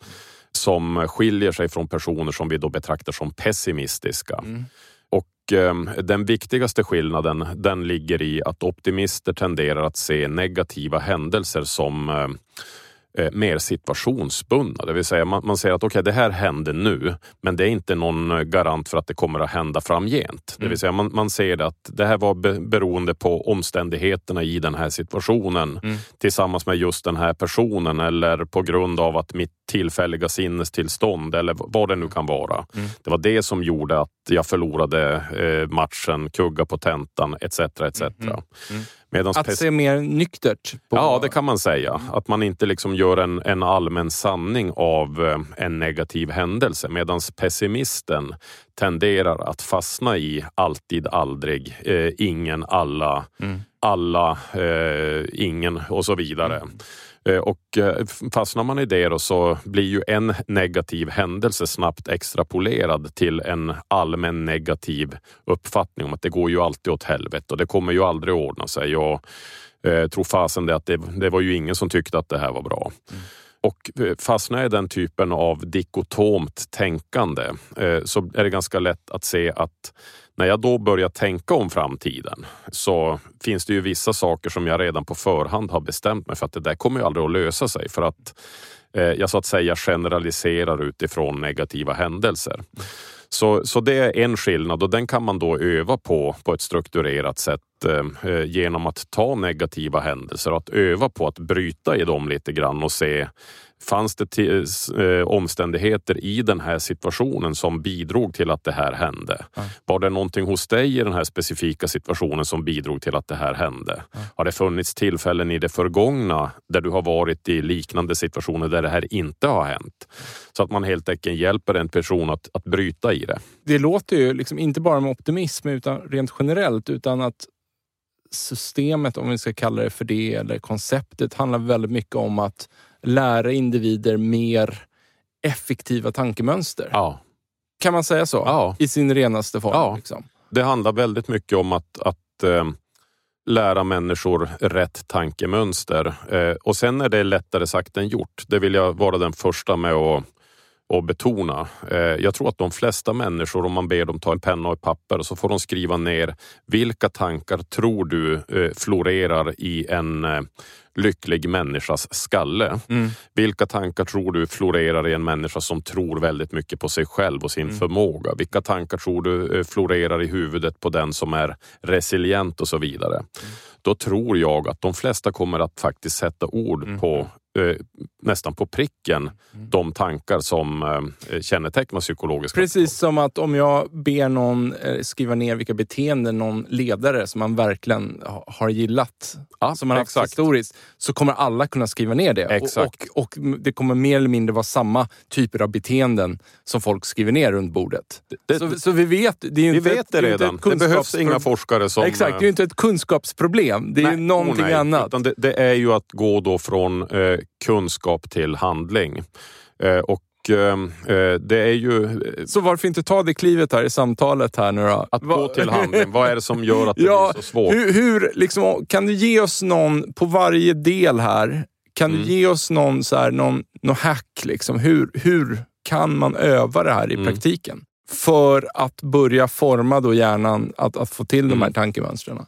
[SPEAKER 2] som skiljer sig från personer som vi då betraktar som pessimistiska. Mm. Och eh, den viktigaste skillnaden den ligger i att optimister tenderar att se negativa händelser som eh, eh, mer situationsbundna. Det vill säga man, man säger att okay, det här händer nu, men det är inte någon garant för att det kommer att hända framgent. Mm. Det vill mm. säga man, man ser att det här var be, beroende på omständigheterna i den här situationen mm. tillsammans med just den här personen eller på grund av att mitt tillfälliga sinnestillstånd eller vad det nu kan vara. Mm. Det var det som gjorde att jag förlorade eh, matchen, kugga på tentan etc. etc. Mm. mm.
[SPEAKER 1] Medans att se mer nyktert?
[SPEAKER 2] På... Ja, det kan man säga. Att man inte liksom gör en, en allmän sanning av eh, en negativ händelse. Medan pessimisten tenderar att fastna i alltid, aldrig, eh, ingen, alla, mm. alla, eh, ingen och så vidare. Mm. Eh, och eh, fastnar man i det då så blir ju en negativ händelse snabbt extrapolerad till en allmän negativ uppfattning om att det går ju alltid åt helvete och det kommer ju aldrig ordna sig. Och, eh, tror fasen det att det, det var ju ingen som tyckte att det här var bra. Mm. Och eh, fastnar jag i den typen av dikotomt tänkande eh, så är det ganska lätt att se att när jag då börjar tänka om framtiden så finns det ju vissa saker som jag redan på förhand har bestämt mig för att det där kommer ju aldrig att lösa sig för att eh, jag så att säga generaliserar utifrån negativa händelser. Så, så det är en skillnad och den kan man då öva på på ett strukturerat sätt eh, eh genom att ta negativa händelser och att öva på att bryta i dem lite grann och se Fanns det eh, omständigheter i den här situationen som bidrog till att det här hände? Mm. Var det någonting hos dig i den här specifika situationen som bidrog till att det här hände? Mm. Har det funnits tillfällen i det förgångna där du har varit i liknande situationer där det här inte har hänt? Så att man helt enkelt hjälper en person att, att bryta i det.
[SPEAKER 1] Det låter ju liksom inte bara med optimism utan rent generellt utan att systemet, om vi ska kalla det för det, eller konceptet handlar väldigt mycket om att lära individer mer effektiva tankemönster.
[SPEAKER 2] Ja.
[SPEAKER 1] Kan man säga så?
[SPEAKER 2] Ja.
[SPEAKER 1] I sin renaste form?
[SPEAKER 2] Ja.
[SPEAKER 1] Liksom.
[SPEAKER 2] Det handlar väldigt mycket om att, att äh, lära människor rätt tankemönster. Äh, och sen är det lättare sagt än gjort. Det vill jag vara den första med att och betona. Eh, jag tror att de flesta människor, om man ber dem ta en penna och ett papper, så får de skriva ner vilka tankar tror du florerar i en lycklig människas skalle. Mm. Vilka tankar tror du florerar i en människa som tror väldigt mycket på sig själv och sin mm. förmåga? Vilka tankar tror du eh, florerar i huvudet på den som är resilient och så vidare? Mm. Då tror jag att de flesta kommer att faktiskt sätta ord mm. på Eh, nästan på pricken mm. de tankar som eh, kännetecknar psykologiska
[SPEAKER 1] Precis som att om jag ber någon eh, skriva ner vilka beteenden någon ledare som man verkligen har gillat, ja, som man har haft historiskt, så kommer alla kunna skriva ner det.
[SPEAKER 2] Exakt.
[SPEAKER 1] Och, och, och, det kommer mer eller mindre vara samma typer av beteenden som folk skriver ner runt bordet. Det, så, så, vi vet det. Är
[SPEAKER 2] vi vet ett, det redan. Det, det behövs inga forskare som...
[SPEAKER 1] Exakt, det är inte ett kunskapsproblem. Det är nej, någonting oh nej, annat.
[SPEAKER 2] Det, det, är ju att gå då från eh, kunskap till handling. Eh, och ehm, eh, det är ju...
[SPEAKER 1] Så varför inte ta det klivet här i samtalet här nu då?
[SPEAKER 2] Att gå till handling. Vad är det som gör att det ja, blir så svårt?
[SPEAKER 1] Hur, hur liksom, kan du ge oss någon, på varje del här, kan mm. du ge oss någon, så här, någon, någon hack? Liksom? Hur, hur kan man öva det här i mm. praktiken? För att börja forma då hjärnan att, att få till mm. de här mm. tankemönstren.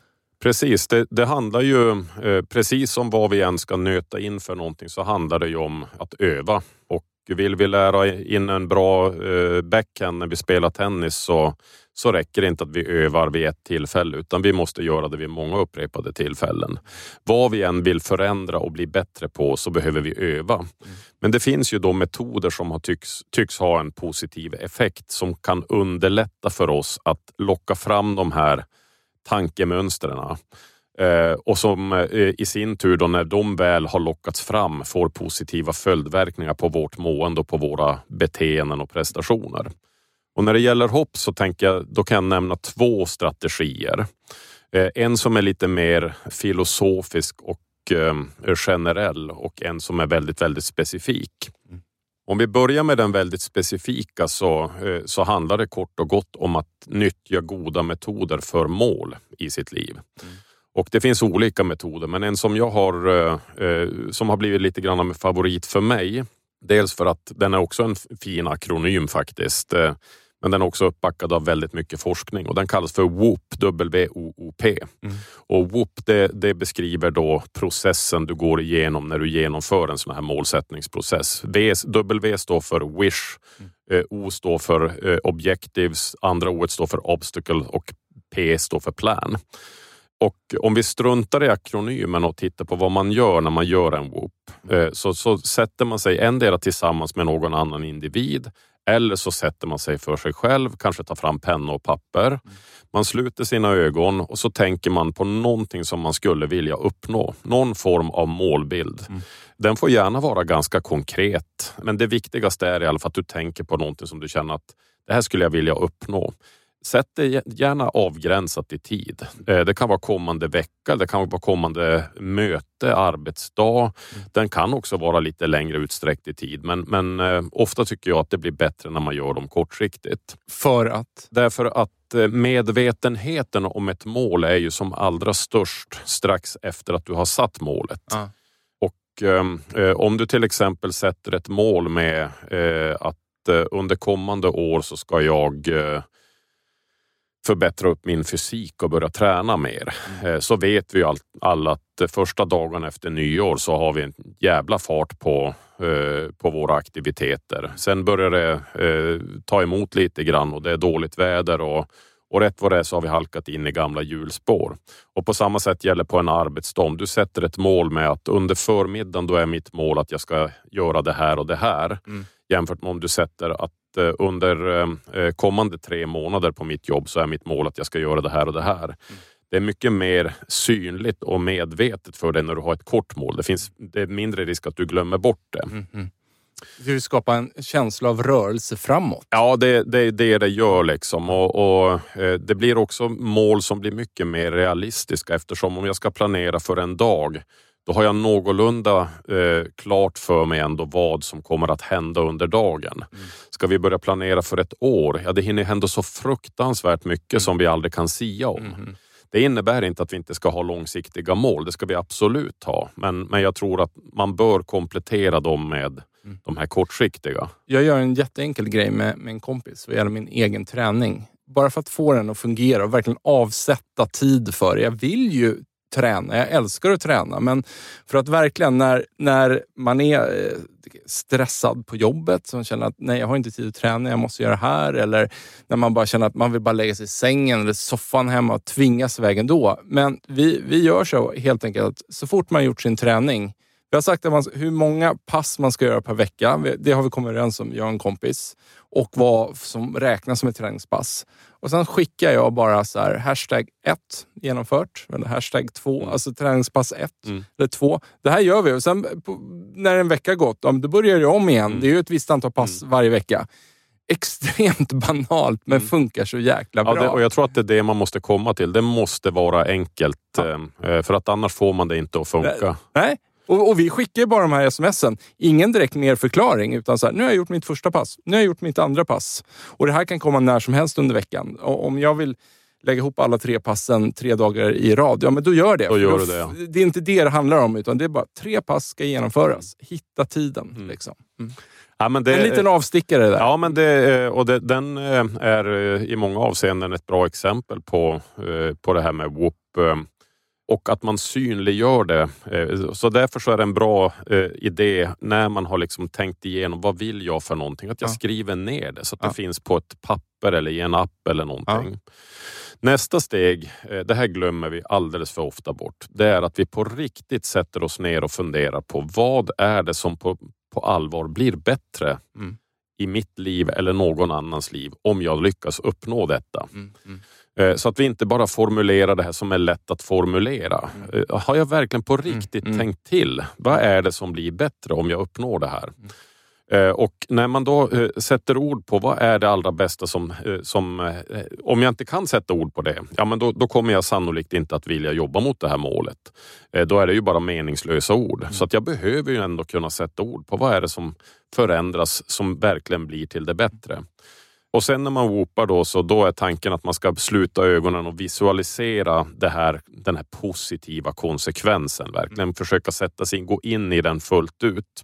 [SPEAKER 2] Precis, det, det handlar ju eh, precis som vad vi än ska nöta in för någonting så handlar det ju om att öva. Och vill vi lära in en bra eh, backhand när vi spelar tennis så, så räcker det inte att vi övar vid ett tillfälle utan vi måste göra det vid många upprepade tillfällen. Vad vi än vill förändra och bli bättre på så behöver vi öva. Mm. Men det finns ju då metoder som har tycks, tycks ha en positiv effekt som kan underlätta för oss att locka fram de här tankemönstren. Eh, och som eh, i sin tur då när de väl har lockats fram får positiva följdverkningar på vårt mående och på våra beteenden och prestationer. Och när det gäller hopp så tänker jag, då kan jag nämna två strategier. Eh, en som är lite mer filosofisk och eh, generell och en som är väldigt, väldigt specifik. Mm. Om vi börjar med den väldigt specifika så, eh, så handlar det kort och gott om att nyttja goda metoder för mål i sitt liv. Mm. Och det finns olika metoder men en som jag har, eh, eh, som har blivit lite grann av en favorit för mig. Dels för att den är också en fin akronym faktiskt. Men den är också uppbackad av väldigt mycket forskning och den kallas för WOOP, W-O-O-P. Mm. Och WOOP det, det, beskriver då processen du går igenom när du genomför en sån här målsättningsprocess. v, w står för wish, mm. Eh, o står för eh, objectives, andra o står för obstacle och P står för plan. Och om vi struntar i akronymen och tittar på vad man gör när man gör en WOOP mm. eh, så, så sätter man sig endera tillsammans med någon annan individ eller så sätter man sig för sig själv, kanske tar fram penna och papper. Man sluter sina ögon och så tänker man på någonting som man skulle vilja uppnå. Någon form av målbild. Mm. Den får gärna vara ganska konkret, men det viktigaste är i alla fall att du tänker på någonting som du känner att det här skulle jag vilja uppnå. Sätt det gärna avgränsat i tid. Eh, det kan vara kommande vecka, det kan vara kommande möte, arbetsdag. Mm. Den kan också vara lite längre utsträckt i tid men, men eh, ofta tycker jag att det blir bättre när man gör dem kortsiktigt.
[SPEAKER 1] För att?
[SPEAKER 2] Därför att eh, medvetenheten om ett mål är ju som allra störst strax efter att du har satt målet. Ah. eh, om du till exempel sätter ett mål med eh, att eh, under kommande år så ska jag förbättra upp min fysik och börja träna mer. Mm. Eh, så vet vi alla att första dagen efter nyår så har vi en jävla fart på, eh, på våra aktiviteter. Sen börjar det eh, ta emot lite grann och det är dåligt väder och, och rätt vad det är så har vi halkat in i gamla hjulspår. Och på samma sätt gäller på en arbetsdag. Om du sätter ett mål med att under förmiddagen då är mitt mål att jag ska göra det här och det här. Mm. Jämfört med om du sätter att under eh, kommande tre månader på mitt jobb så är mitt mål att jag ska göra det här och det här. Mm. Det är mycket mer synligt och medvetet för dig när du har ett kort mål. Det, finns, det är mindre risk att du glömmer bort det. Mm.
[SPEAKER 1] Mm. Du vill skapa en känsla av rörelse framåt?
[SPEAKER 2] Ja, det är det, det, det gör. liksom. Och, och eh, Det blir också mål som blir mycket mer realistiska eftersom om jag ska planera för en dag då har jag någorlunda eh, klart för mig ändå vad som kommer att hända under dagen. Mm. Ska vi börja planera för ett år? Ja, det hinner hända så fruktansvärt mycket mm. som vi aldrig kan sia om. Mm. Det innebär inte att vi inte ska ha långsiktiga mål, det ska vi absolut ha. Men, men jag tror att man bör komplettera dem med mm. de här kortsiktiga.
[SPEAKER 1] Jag gör en jätteenkel grej med, med en kompis vad gäller min egen träning. Bara för att få den att fungera och verkligen avsätta tid för det. Jag vill ju träna. Jag älskar att träna, men för att verkligen när, när man är eh, stressad på jobbet, som känner att nej, jag har inte tid att träna, jag måste göra det här. Eller när man bara känner att man vill bara lägga sig i sängen eller soffan hemma och tvingas iväg ändå. Men vi, vi gör så helt enkelt att så fort man gjort sin träning vi har sagt att man, hur många pass man ska göra per vecka. Det har vi kommit överens om, jag och en kompis. Och vad som räknas som ett träningspass. Och sen skickar jag bara så här, hashtag 1 genomfört, eller hashtag 2, mm. alltså träningspass 1 mm. eller 2. Det här gör vi och sen när en vecka gått, då börjar det om igen. Mm. Det är ju ett visst antal pass mm. varje vecka extremt banalt men mm. funkar så jäkla bra.
[SPEAKER 2] Ja, det, och Jag tror att det är det man måste komma till. Det måste vara enkelt. Ja. Eh, för att annars får man det inte att funka.
[SPEAKER 1] Nej, och, och, vi skickar bara de här smsen. Ingen direkt mer förklaring, utan så här, nu har jag gjort mitt första pass. Nu har jag gjort mitt andra pass. Och det här kan komma när som helst under veckan. Och om jag vill lägga ihop alla tre passen tre dagar i rad, ja men då gör det.
[SPEAKER 2] Då gör då, det, ja.
[SPEAKER 1] det är inte det det handlar om, utan det är bara tre pass ska genomföras. Hitta tiden. Mm. Liksom. Mm. Ja, det, en liten avstickare där.
[SPEAKER 2] Ja, men det, och det, den eh, är eh, i många avseenden ett bra exempel på, eh, på det här med Whoop och att man synliggör det. Eh, så därför så är det en bra eh, idé när man har liksom tänkt igenom vad vill jag för någonting, att jag ja. skriver ner det så att ja. det finns på ett papper eller i en app eller någonting. Ja. Nästa steg, eh, det här glömmer vi alldeles för ofta bort, det är att vi på riktigt sätter oss ner och funderar på vad är det som på, på allvar blir bättre mm. i mitt liv eller någon annans liv om jag lyckas uppnå detta. Mm. Mm. Eh, så att vi inte bara formulerar det här som är lätt att formulera. Mm. Eh, har jag verkligen på mm. riktigt mm. tänkt till? Vad är det som blir bättre om jag uppnår det här? Mm. Eh, och när man då sätter ord på vad är det allra bästa som, som om jag inte kan sätta ord på det, ja men då, då, kommer jag sannolikt inte att vilja jobba mot det här målet. Då är det ju bara meningslösa ord. Mm. Så att jag behöver ju ändå kunna sätta ord på vad är det som förändras som verkligen blir till det bättre. Och sen när man whoopar då, så då är tanken att man ska sluta ögonen och visualisera det här, den här positiva konsekvensen. Verkligen mm. försöka sätta sig in, gå in i den fullt ut.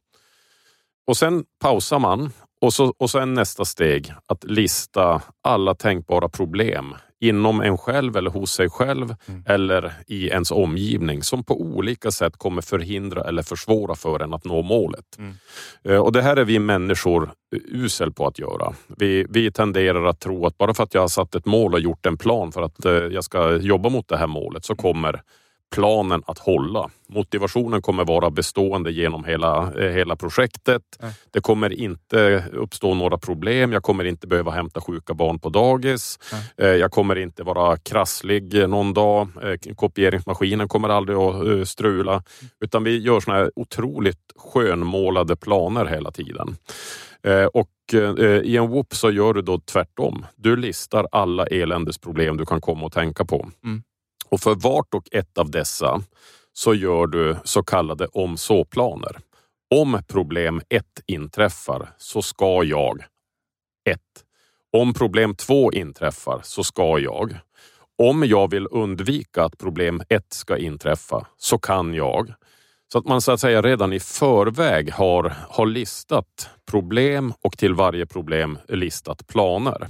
[SPEAKER 2] Och sen pausar man och så, och sen nästa steg att lista alla tänkbara problem inom en själv eller hos sig själv mm. eller i ens omgivning som på olika sätt kommer förhindra eller försvåra för en att nå målet. Mm. Eh, och Det här är vi människor usel på att göra. Vi, vi tenderar att tro att bara för att jag har satt ett mål och gjort en plan för att eh, jag ska jobba mot det här målet så mm. kommer planen att hålla. Motivationen kommer vara bestående genom hela, eh, hela projektet. Mm. Det kommer inte uppstå några problem. Jag kommer inte behöva hämta sjuka barn på dagis. Mm. Jag kommer inte vara krasslig någon dag. Eh, kopieringsmaskinen kommer aldrig att strula. Utan vi gör såna här otroligt skönmålade planer hela tiden. Och i en Whoop så gör du då tvärtom. Du listar alla eländesproblem du kan komma att tänka på. Mm. Och för vart och ett av dessa så gör du så kallade om så-planer. Om problem 1 inträffar så ska jag 1. Om problem 2 inträffar så ska jag. Om jag vill undvika att problem 1 ska inträffa så kan jag. Så att man så att säga redan i förväg har, har listat problem och till varje problem listat planer.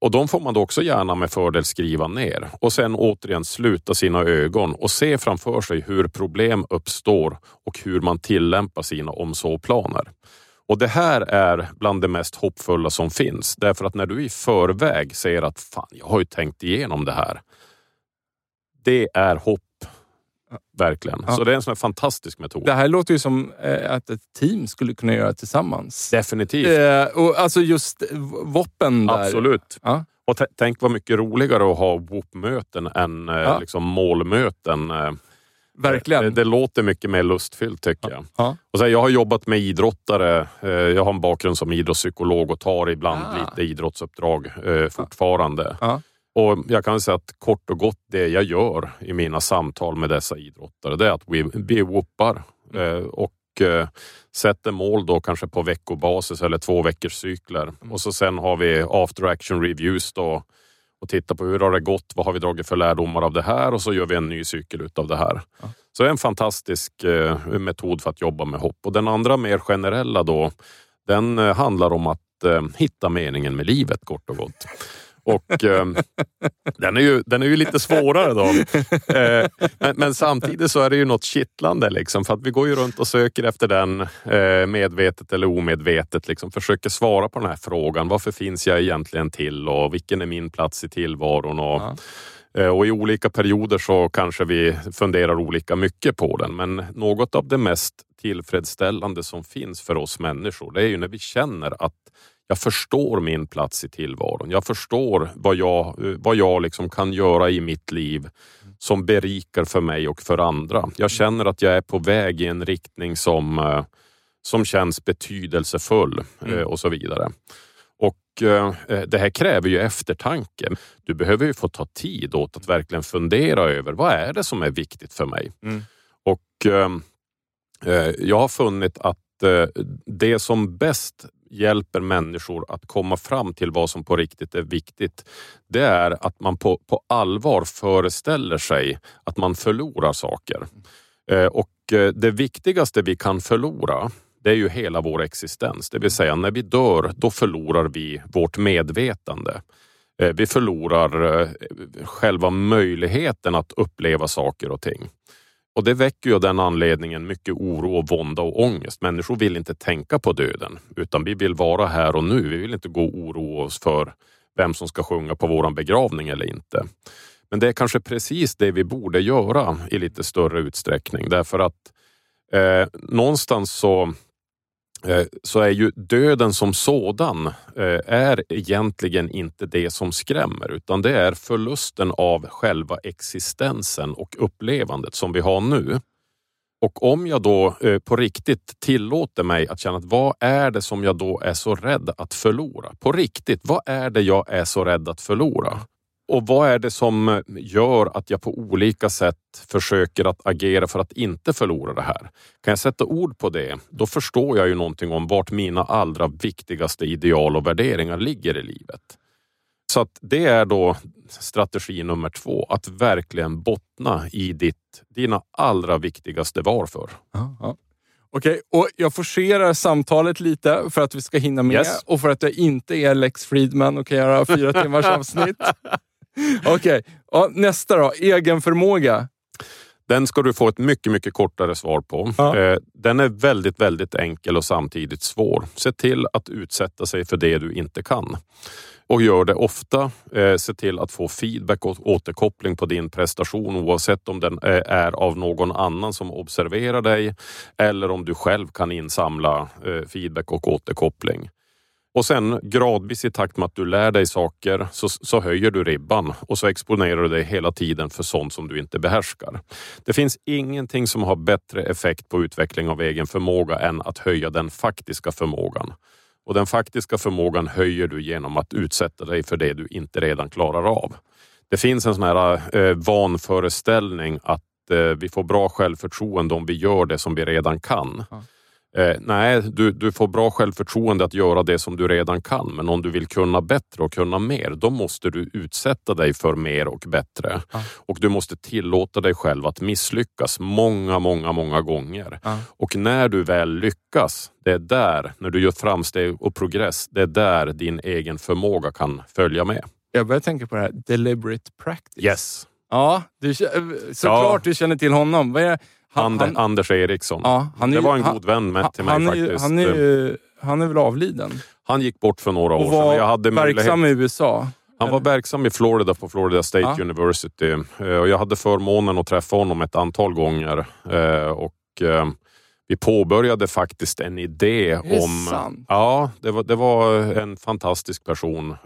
[SPEAKER 2] Och de får man då också gärna med fördel skriva ner och sen återigen sluta sina ögon och se framför sig hur problem uppstår och hur man tillämpar sina om så-planer. Och det här är bland det mest hoppfulla som finns. Därför att när du i förväg säger att fan, jag har ju tänkt igenom det här. Det är hopp. Verkligen. Ja. Så det är en sån fantastisk metod.
[SPEAKER 1] Det här låter ju som eh, att ett team skulle kunna göra tillsammans.
[SPEAKER 2] Definitivt.
[SPEAKER 1] Eh, och alltså just VOPen där.
[SPEAKER 2] Absolut. Ja. Och tänk vad mycket roligare att ha WOP-möten än eh, ja. liksom målmöten. Eh,
[SPEAKER 1] Verkligen.
[SPEAKER 2] Det, det, låter mycket mer lustfyllt tycker jag. Ja. Och så jag har jobbat med idrottare. Jag har en bakgrund som idrottspsykolog och tar ibland ja. lite idrottsuppdrag fortfarande. Och Jag kan säga att kort och gott det jag gör i mina samtal med dessa idrottare det är att vi, vi whoopar mm. och sätter mål då kanske på veckobasis eller två veckors cykler. Mm. Och så sen har vi after action reviews då och titta på hur har det gått? Vad har vi dragit för lärdomar av det här? Och så gör vi en ny cykel utav det här. Ja. Så det är en fantastisk eh, metod för att jobba med hopp. Och den andra mer generella då, den eh, handlar om att eh, hitta meningen med livet kort och gott. Och eh, den, är ju, den är ju lite svårare då. Eh, men, men, samtidigt så är det ju något kittlande liksom, för att vi går ju runt och söker efter den eh, medvetet eller omedvetet. Liksom, försöker svara på den här frågan. Varför finns jag egentligen till och vilken är min plats i tillvaron? Och, ja. Eh, och i olika perioder så kanske vi funderar olika mycket på den. Men något av det mest tillfredsställande som finns för oss människor, det är ju när vi känner att jag förstår min plats i tillvaron. Jag förstår vad jag, vad jag liksom kan göra i mitt liv som berikar för mig och för andra. Jag känner att jag är på väg i en riktning som, eh, som känns betydelsefull eh, mm. och så vidare. Och eh, Det här kräver ju eftertanke. Du behöver ju få ta tid åt att verkligen fundera över vad är det som är viktigt för mig. Mm. Och Jag har funnit att det som bäst hjälper människor att komma fram till vad som på riktigt är viktigt, det är att man på, på allvar föreställer sig att man förlorar saker. Eh, och eh, det viktigaste vi kan förlora, det är ju hela vår existens. Det vill säga när vi dör, då förlorar vi vårt medvetande. Eh, vi förlorar själva möjligheten att uppleva saker och ting. Och det väcker ju av den anledningen mycket oro, och vånda och ångest. Människor vill inte tänka på döden utan vi vill vara här och nu. Vi vill inte gå och oroa oss för vem som ska sjunga på våran begravning eller inte. Men det är kanske precis det vi borde göra i lite större utsträckning därför att eh, någonstans så Eh, så är ju döden som sådan eh, är egentligen inte det som skrämmer utan det är förlusten av själva existensen och upplevandet som vi har nu. Och om jag då eh, på riktigt tillåter mig att känna att vad är det som jag då är så rädd att förlora? På riktigt, vad är det jag är så rädd att förlora? Och vad är det som gör att jag på olika sätt försöker att agera för att inte förlora det här? Kan jag sätta ord på det, då förstår jag ju någonting om vart mina allra viktigaste ideal och värderingar ligger i livet. Så att det är då strategi nummer två, att verkligen bottna i ditt, dina allra viktigaste varför.
[SPEAKER 1] Okej, okay, och jag forcerar samtalet lite för att vi ska hinna med yes. och för att jag inte är Lex Friedman och kan göra fyra timmars avsnitt. Okej, okay. nästa då. Egenförmåga.
[SPEAKER 2] Den ska du få ett mycket, mycket kortare svar på. Ja. Eh, den är väldigt, väldigt enkel och samtidigt svår. Se till att utsätta sig för det du inte kan. Och gör det ofta. Eh, se till att få feedback och återkoppling på din prestation oavsett om den eh, är av någon annan som observerar dig eller om du själv kan insamla feedback och återkoppling. Och sen gradvis i takt med att du lär dig saker så, så, höjer du ribban och så exponerar du dig hela tiden för sånt som du inte behärskar. Det finns ingenting som har bättre effekt på utveckling av egen förmåga än att höja den faktiska förmågan. Och den faktiska förmågan höjer du genom att utsätta dig för det du inte redan klarar av. Det finns en sån här eh, vanföreställning att eh, vi får bra självförtroende om vi gör det som vi redan kan. Ja. Eh, nej, du, du får bra självförtroende att göra det som du redan kan. Men om du vill kunna bättre och kunna mer, då måste du utsätta dig för mer och bättre. Ja. Och du måste tillåta dig själv att misslyckas många, många, många gånger. Ja. Och när du väl lyckas, det är där, när du gör framsteg och progress, det är där din egen förmåga kan följa med.
[SPEAKER 1] Jag börjar tänka på det här deliberate practice.
[SPEAKER 2] Yes.
[SPEAKER 1] Ja, du, såklart ja. du känner till honom. Vad är,
[SPEAKER 2] han, han, Anders Eriksson. Ja, han är, det var en god vän med, till mig faktiskt.
[SPEAKER 1] Han, är, han är väl avliden?
[SPEAKER 2] Han gick bort för några år
[SPEAKER 1] sedan. Och var jag hade verksam i USA?
[SPEAKER 2] Han var verksam i Florida på Florida State ja. University. Eh, och jag hade förmånen att träffa honom ett antal gånger. Eh, och eh, vi påbörjade faktiskt en idé om...
[SPEAKER 1] Sant?
[SPEAKER 2] Ja, det var, det var en fantastisk person.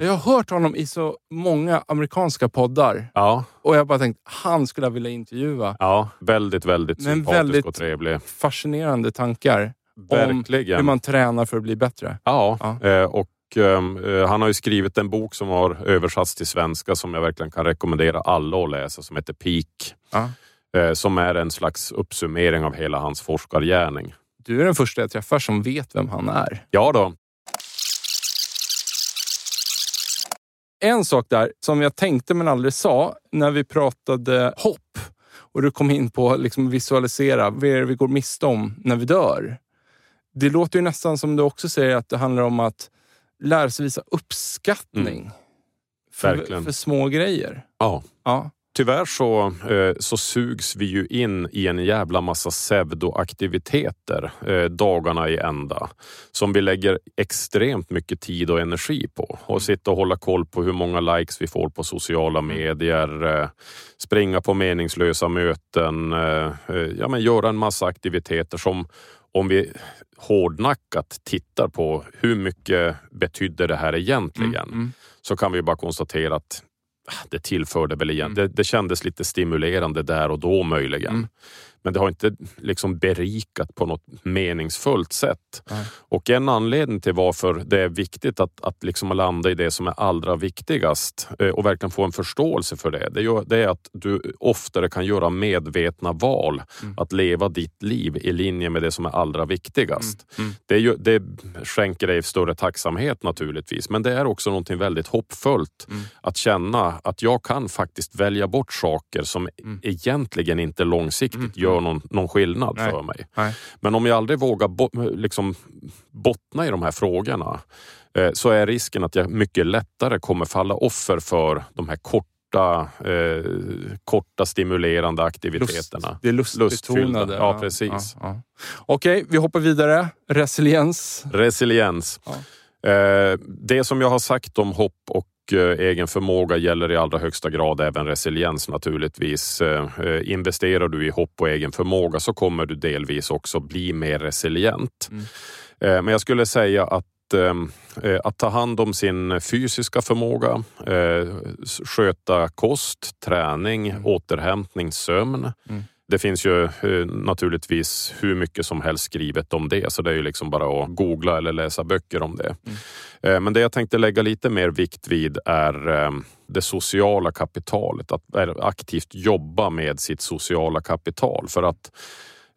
[SPEAKER 1] Jag har hört honom i så många amerikanska poddar.
[SPEAKER 2] Ja.
[SPEAKER 1] Och jag bara tänkt, han skulle jag vilja intervjua.
[SPEAKER 2] Ja, väldigt, väldigt Men sympatisk väldigt och trevlig.
[SPEAKER 1] fascinerande tankar.
[SPEAKER 2] Verkligen.
[SPEAKER 1] Om hur man tränar för att bli bättre.
[SPEAKER 2] Ja, ja. och ehm, han har ju skrivit en bok som har översatts till svenska som jag verkligen kan rekommendera alla att läsa som heter Peak. Ja. Eh, som är en slags uppsummering av hela hans forskargärning.
[SPEAKER 1] Du är den första jag träffar som vet vem han är.
[SPEAKER 2] Ja då.
[SPEAKER 1] En sak där som jag tänkte men aldrig sa när vi pratade hopp och du kom in på liksom visualisera, vad är det vi går miste om när vi dör? Det låter ju nästan som du också säger att det handlar om att lära sig visa uppskattning. Mm. För, för, små grejer.
[SPEAKER 2] Ja. ja tyvärr så, eh, så sugs vi ju in i en jävla massa pseudoaktiviteter eh, dagarna i ända som vi lägger extremt mycket tid och energi på. Och sitta och hålla koll på hur många likes vi får på sociala mm. medier, eh, springa på meningslösa möten, ja, men göra en massa aktiviteter som om vi hårdnackat tittar på hur mycket betydde det här egentligen mm, mm. så kan vi bara konstatera att det tillförde väl igen. Mm. Det, det kändes lite stimulerande där och då möjligen. Mm. Men det har inte liksom berikat på något meningsfullt sätt. Nej. Och en anledning till varför det är viktigt att, att liksom landa i det som är allra viktigast eh, och verkligen få en förståelse för det, det är, det är att du oftare kan göra medvetna val. Mm. Att leva ditt liv i linje med det som är allra viktigast. Mm. Mm. Det, ju, det skänker dig större tacksamhet naturligtvis, men det är också någonting väldigt hoppfullt mm. att känna att jag kan faktiskt välja bort saker som mm. egentligen inte långsiktigt mm. Gör någon, någon skillnad Nej. för mig. Nej. Men om jag aldrig vågar bo, liksom, bottna i de här frågorna eh, så är risken att jag mycket lättare kommer falla offer för de här korta eh, korta stimulerande aktiviteterna.
[SPEAKER 1] Lust, det är lustbetonade.
[SPEAKER 2] Ja, precis. Ja, ja.
[SPEAKER 1] Okej, vi hoppar vidare. Resiliens.
[SPEAKER 2] Resiliens. Ja. Eh, det som jag har sagt om hopp och Eh, egen förmåga gäller i allra högsta grad även resiliens naturligtvis. Eh, eh, investerar du i hopp och egen förmåga så kommer du delvis också bli mer resilient. Mm. Men jag skulle säga att att ta hand om sin fysiska förmåga, sköta kost, träning, mm. återhämtning, sömn. Mm. Det finns ju eh, naturligtvis hur mycket som helst skrivet om det, så det är ju liksom bara att googla eller läsa böcker om det. Mm. Eh, men det jag tänkte lägga lite mer vikt vid är eh, det sociala kapitalet. Att aktivt jobba med sitt sociala kapital. För att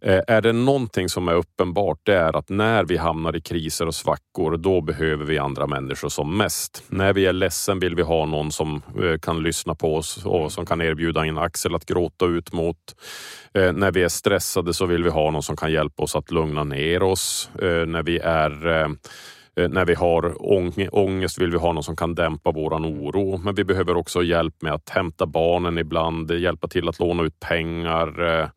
[SPEAKER 2] Eh, är det någonting som är uppenbart, det är att när vi hamnar i kriser och svackor, då behöver vi andra människor som mest. När vi är ledsen vill vi ha någon som eh, kan lyssna på oss och som kan erbjuda en axel att gråta ut mot. Eh, när vi är stressade så vill vi ha någon som kan hjälpa oss att lugna ner oss. När vi är när vi har ångest vill vi ha någon som kan dämpa våran oro. Men vi behöver också hjälp med att hämta barnen ibland, hjälpa till att låna ut pengar,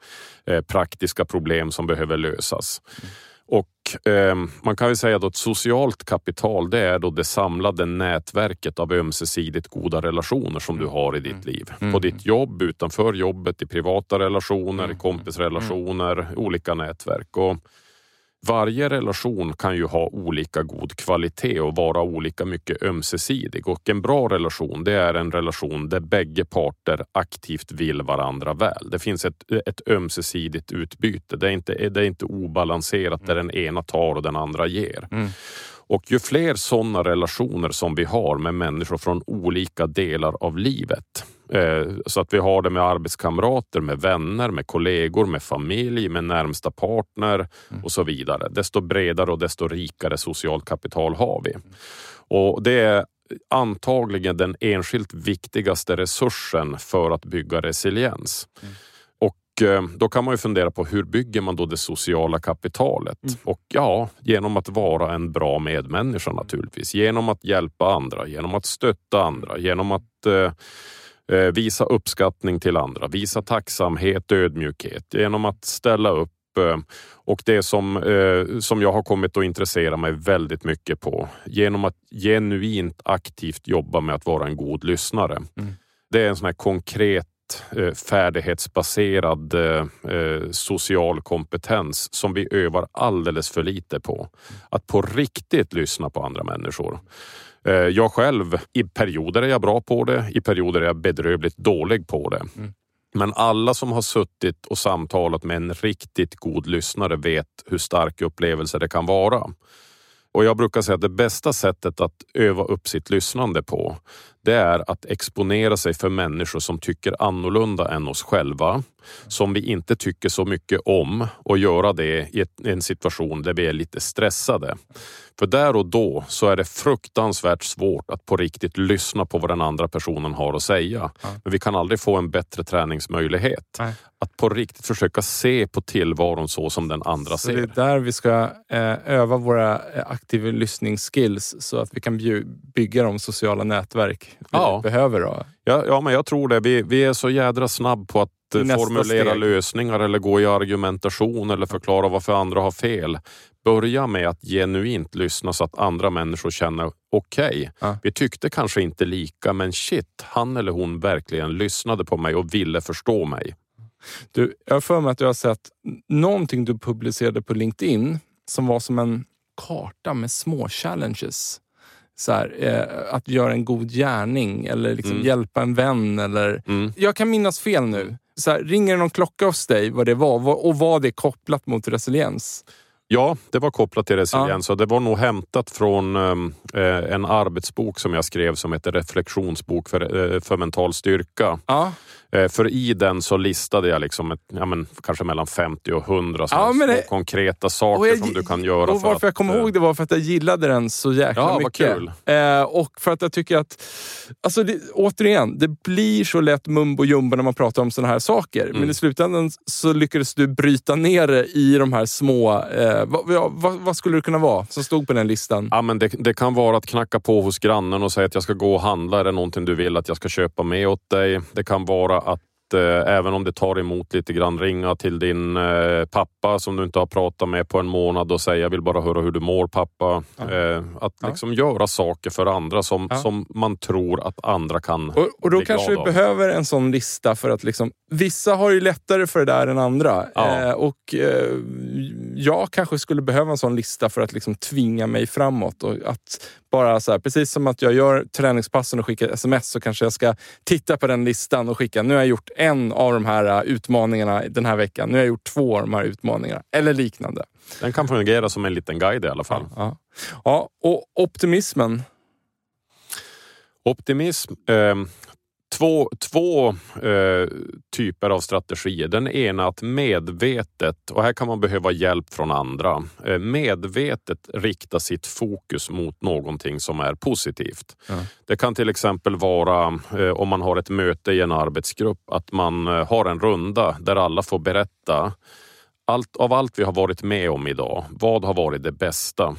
[SPEAKER 2] Eh, praktiska problem som behöver lösas. Mm. Och eh, Man kan väl säga att socialt kapital det är då det samlade nätverket av ömsesidigt goda relationer som du har i ditt mm. liv. Mm. På ditt jobb, utanför jobbet, i privata relationer, kompisrelationer, olika nätverk. Och varje relation kan ju ha olika god kvalitet och vara olika mycket ömsesidig och en bra relation det är en relation där bägge parter aktivt vill varandra väl. Det finns ett, ett ömsesidigt utbyte. Det är, inte, det är inte obalanserat där den ena tar och den andra ger. Mm. Och ju fler sådana relationer som vi har med människor från olika delar av livet, så att vi har det med arbetskamrater, med vänner, med kollegor, med familj, med närmsta partner och så vidare. Desto bredare och desto rikare socialt kapital har vi. Och det är antagligen den enskilt viktigaste resursen för att bygga resiliens. Mm. Och eh, då kan man ju fundera på hur bygger man då det sociala kapitalet? Mm. Och ja, genom att vara en bra medmänniska naturligtvis. Genom att hjälpa andra, genom att stötta andra, genom att eh, eh visa uppskattning till andra, visa tacksamhet, ödmjukhet, genom att ställa upp eh, och det som, eh, som jag har kommit att intressera mig väldigt mycket på genom att genuint aktivt jobba med att vara en god lyssnare. Mm. Det är en sån här konkret Eh, färdighetsbaserad eh, eh, social kompetens som vi övar alldeles för lite på. Att på riktigt lyssna på andra människor. Jag själv, i perioder är jag bra på det, i perioder är jag bedrövligt dålig på det. Mm. Men alla som har suttit och samtalat med en riktigt god lyssnare vet hur stark upplevelse det kan vara. Och jag brukar säga att det bästa sättet att öva upp sitt lyssnande på, det är att exponera sig för människor som tycker annorlunda än oss själva, som vi inte tycker så mycket om och göra det i en situation där vi är lite stressade. För där och då så är det fruktansvärt svårt att på riktigt lyssna på vad den andra personen har att säga. Men vi kan aldrig få en bättre träningsmöjlighet. Att på riktigt försöka se på tillvaron så som den andra så ser.
[SPEAKER 1] Det är där vi ska eh, öva våra eh, aktiva lyssningsskills så att vi kan bygga de sociala nätverk ja. behöver. Då.
[SPEAKER 2] Ja, ja, men jag tror det. Vi, vi är så jädra snabb på att Nästa formulera steg. lösningar eller gå i argumentation eller förklara varför andra har fel. Börja med att genuint lyssna så att andra människor känner okej, okay, ja. vi tyckte kanske inte lika men shit, han eller hon verkligen lyssnade på mig och ville förstå mig.
[SPEAKER 1] Du, jag har för mig att du har sett någonting du publicerade på LinkedIn som var som en karta med små challenges. Så här, eh, att göra en god gärning eller liksom mm. hjälpa en vän. Eller, mm. Jag kan minnas fel nu. Så här, ringer någon klocka hos dig vad det var och var det kopplat mot resiliens?
[SPEAKER 2] Ja, det var kopplat till resiliens ja. och det var nog hämtat från eh, en arbetsbok som jag skrev som heter Reflektionsbok för, eh, för mental styrka. Ja. Eh, för i den så listade jag liksom ett, ja, men, kanske mellan 50 och 100 ja, det, konkreta saker jag, som du kan göra.
[SPEAKER 1] Och varför
[SPEAKER 2] att,
[SPEAKER 1] jag kommer ihåg det var för att jag gillade den så jäkla ja, mycket. Vad kul. Eh, och för att jag tycker att, alltså det, återigen, det blir så lätt mumbo jumbo när man pratar om sådana här saker. Mm. Men i slutändan så lyckades du bryta ner det i de här små, eh, vad, vad, vad, skulle det kunna vara som stod på den listan?
[SPEAKER 2] Ja, men det, det, kan vara att knacka på hos grannen och säga att jag ska gå och handla. Är det någonting du vill att jag ska köpa med åt dig? Det kan vara att eh, även om det tar emot lite grann, ringa till din eh, pappa som du inte har pratat med på en månad och säga jag vill bara höra hur du mår pappa. Ja. Eh, att ja. liksom göra saker för andra som, ja. som man tror att andra kan
[SPEAKER 1] Och, och då kanske vi av. behöver en sån lista för att liksom, vissa har ju lättare för det där än andra. Eh, och eh, jag kanske skulle behöva en sån lista för att liksom tvinga mig framåt. Och att bara så här, precis som att jag gör träningspassen och skickar sms så kanske jag ska titta på den listan och skicka. Nu har jag gjort en av de här äh, utmaningarna den här veckan. Nu har jag gjort två av de här utmaningarna. Eller liknande.
[SPEAKER 2] Den kan fungera som en liten guide i alla fall.
[SPEAKER 1] Ja, ja. och optimismen?
[SPEAKER 2] Optimism. Eh, två, två eh, typer av strategier. Den ena att medvetet, och här kan man behöva hjälp från andra, eh, medvetet rikta sitt fokus mot någonting som är positivt. Mm. Det kan till exempel vara eh, om man har ett möte i en arbetsgrupp, att man eh, har en runda där alla får berätta allt, av allt vi har varit med om idag. Vad har varit det bästa?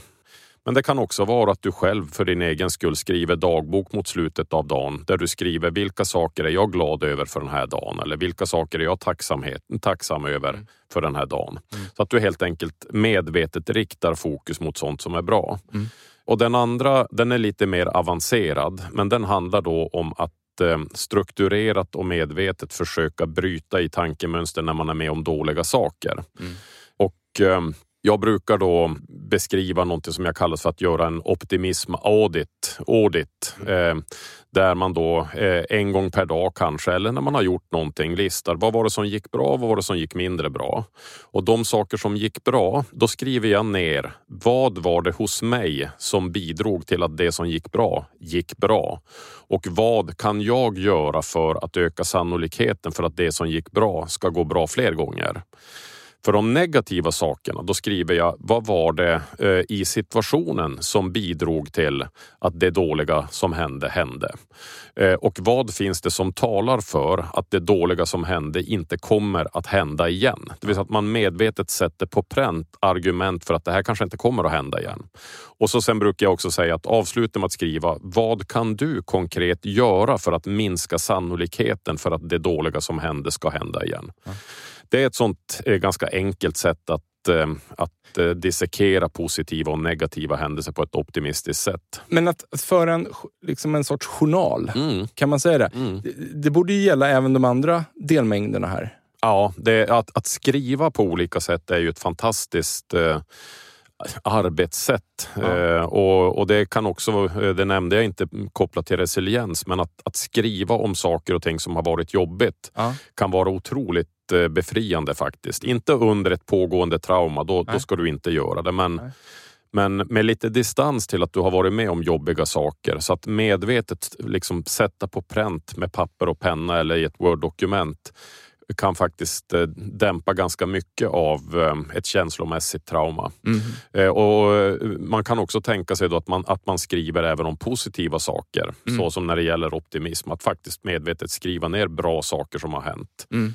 [SPEAKER 2] Men det kan också vara att du själv för din egen skull skriver dagbok mot slutet av dagen där du skriver vilka saker är jag glad över för den här dagen eller vilka saker är jag tacksamhet, tacksam över mm. för den här dagen. Mm. Så att du helt enkelt medvetet riktar fokus mot sånt som är bra. Mm. Och den andra, den är lite mer avancerad, men den handlar då om att eh, strukturerat och medvetet försöka bryta i tankemönster när man är med om dåliga saker. Mm. Och eh, jag brukar då beskriva något som jag kallar för att göra en optimism audit. audit eh, där man då eh, en gång per dag kanske, eller när man har gjort någonting, listar vad var det som gick bra, vad var det som gick mindre bra? Och de saker som gick bra, då skriver jag ner vad var det hos mig som bidrog till att det som gick bra gick bra? Och vad kan jag göra för att öka sannolikheten för att det som gick bra ska gå bra fler gånger? För de negativa sakerna, då skriver jag vad var det eh, i situationen som bidrog till att det dåliga som hände hände? Eh, och vad finns det som talar för att det dåliga som hände inte kommer att hända igen? Det vill säga att man medvetet sätter på pränt argument för att det här kanske inte kommer att hända igen. Och så sen brukar jag också säga att avsluta med att skriva vad kan du konkret göra för att minska sannolikheten för att det dåliga som hände ska hända igen? Mm. Det är ett sånt eh, ganska enkelt sätt att, eh, att eh, dissekera positiva och negativa händelser på ett optimistiskt sätt.
[SPEAKER 1] Men att föra en, liksom en sorts journal, mm. kan man säga det? Mm. det? det? borde ju gälla även de andra delmängderna här.
[SPEAKER 2] Ja, det, att, att skriva på olika sätt är ju ett fantastiskt eh, arbetssätt. Ja. Eh, och, och, det kan också, det nämnde jag inte kopplat till resiliens, men att, att skriva om saker och ting som har varit jobbigt ja. kan vara otroligt Eh, befriande faktiskt. Inte under ett pågående trauma, då, då ska du inte göra det. Men, men med lite distans till att du har varit med om jobbiga saker. Så att medvetet liksom sätta på pränt med papper och penna eller i ett Word-dokument kan faktiskt eh, dämpa ganska mycket av eh, ett känslomässigt trauma. Mm. Och man kan också tänka sig att man, att man skriver även om positiva saker, mm. så som när det gäller optimism. Att faktiskt medvetet skriva ner bra saker som har hänt. Mm.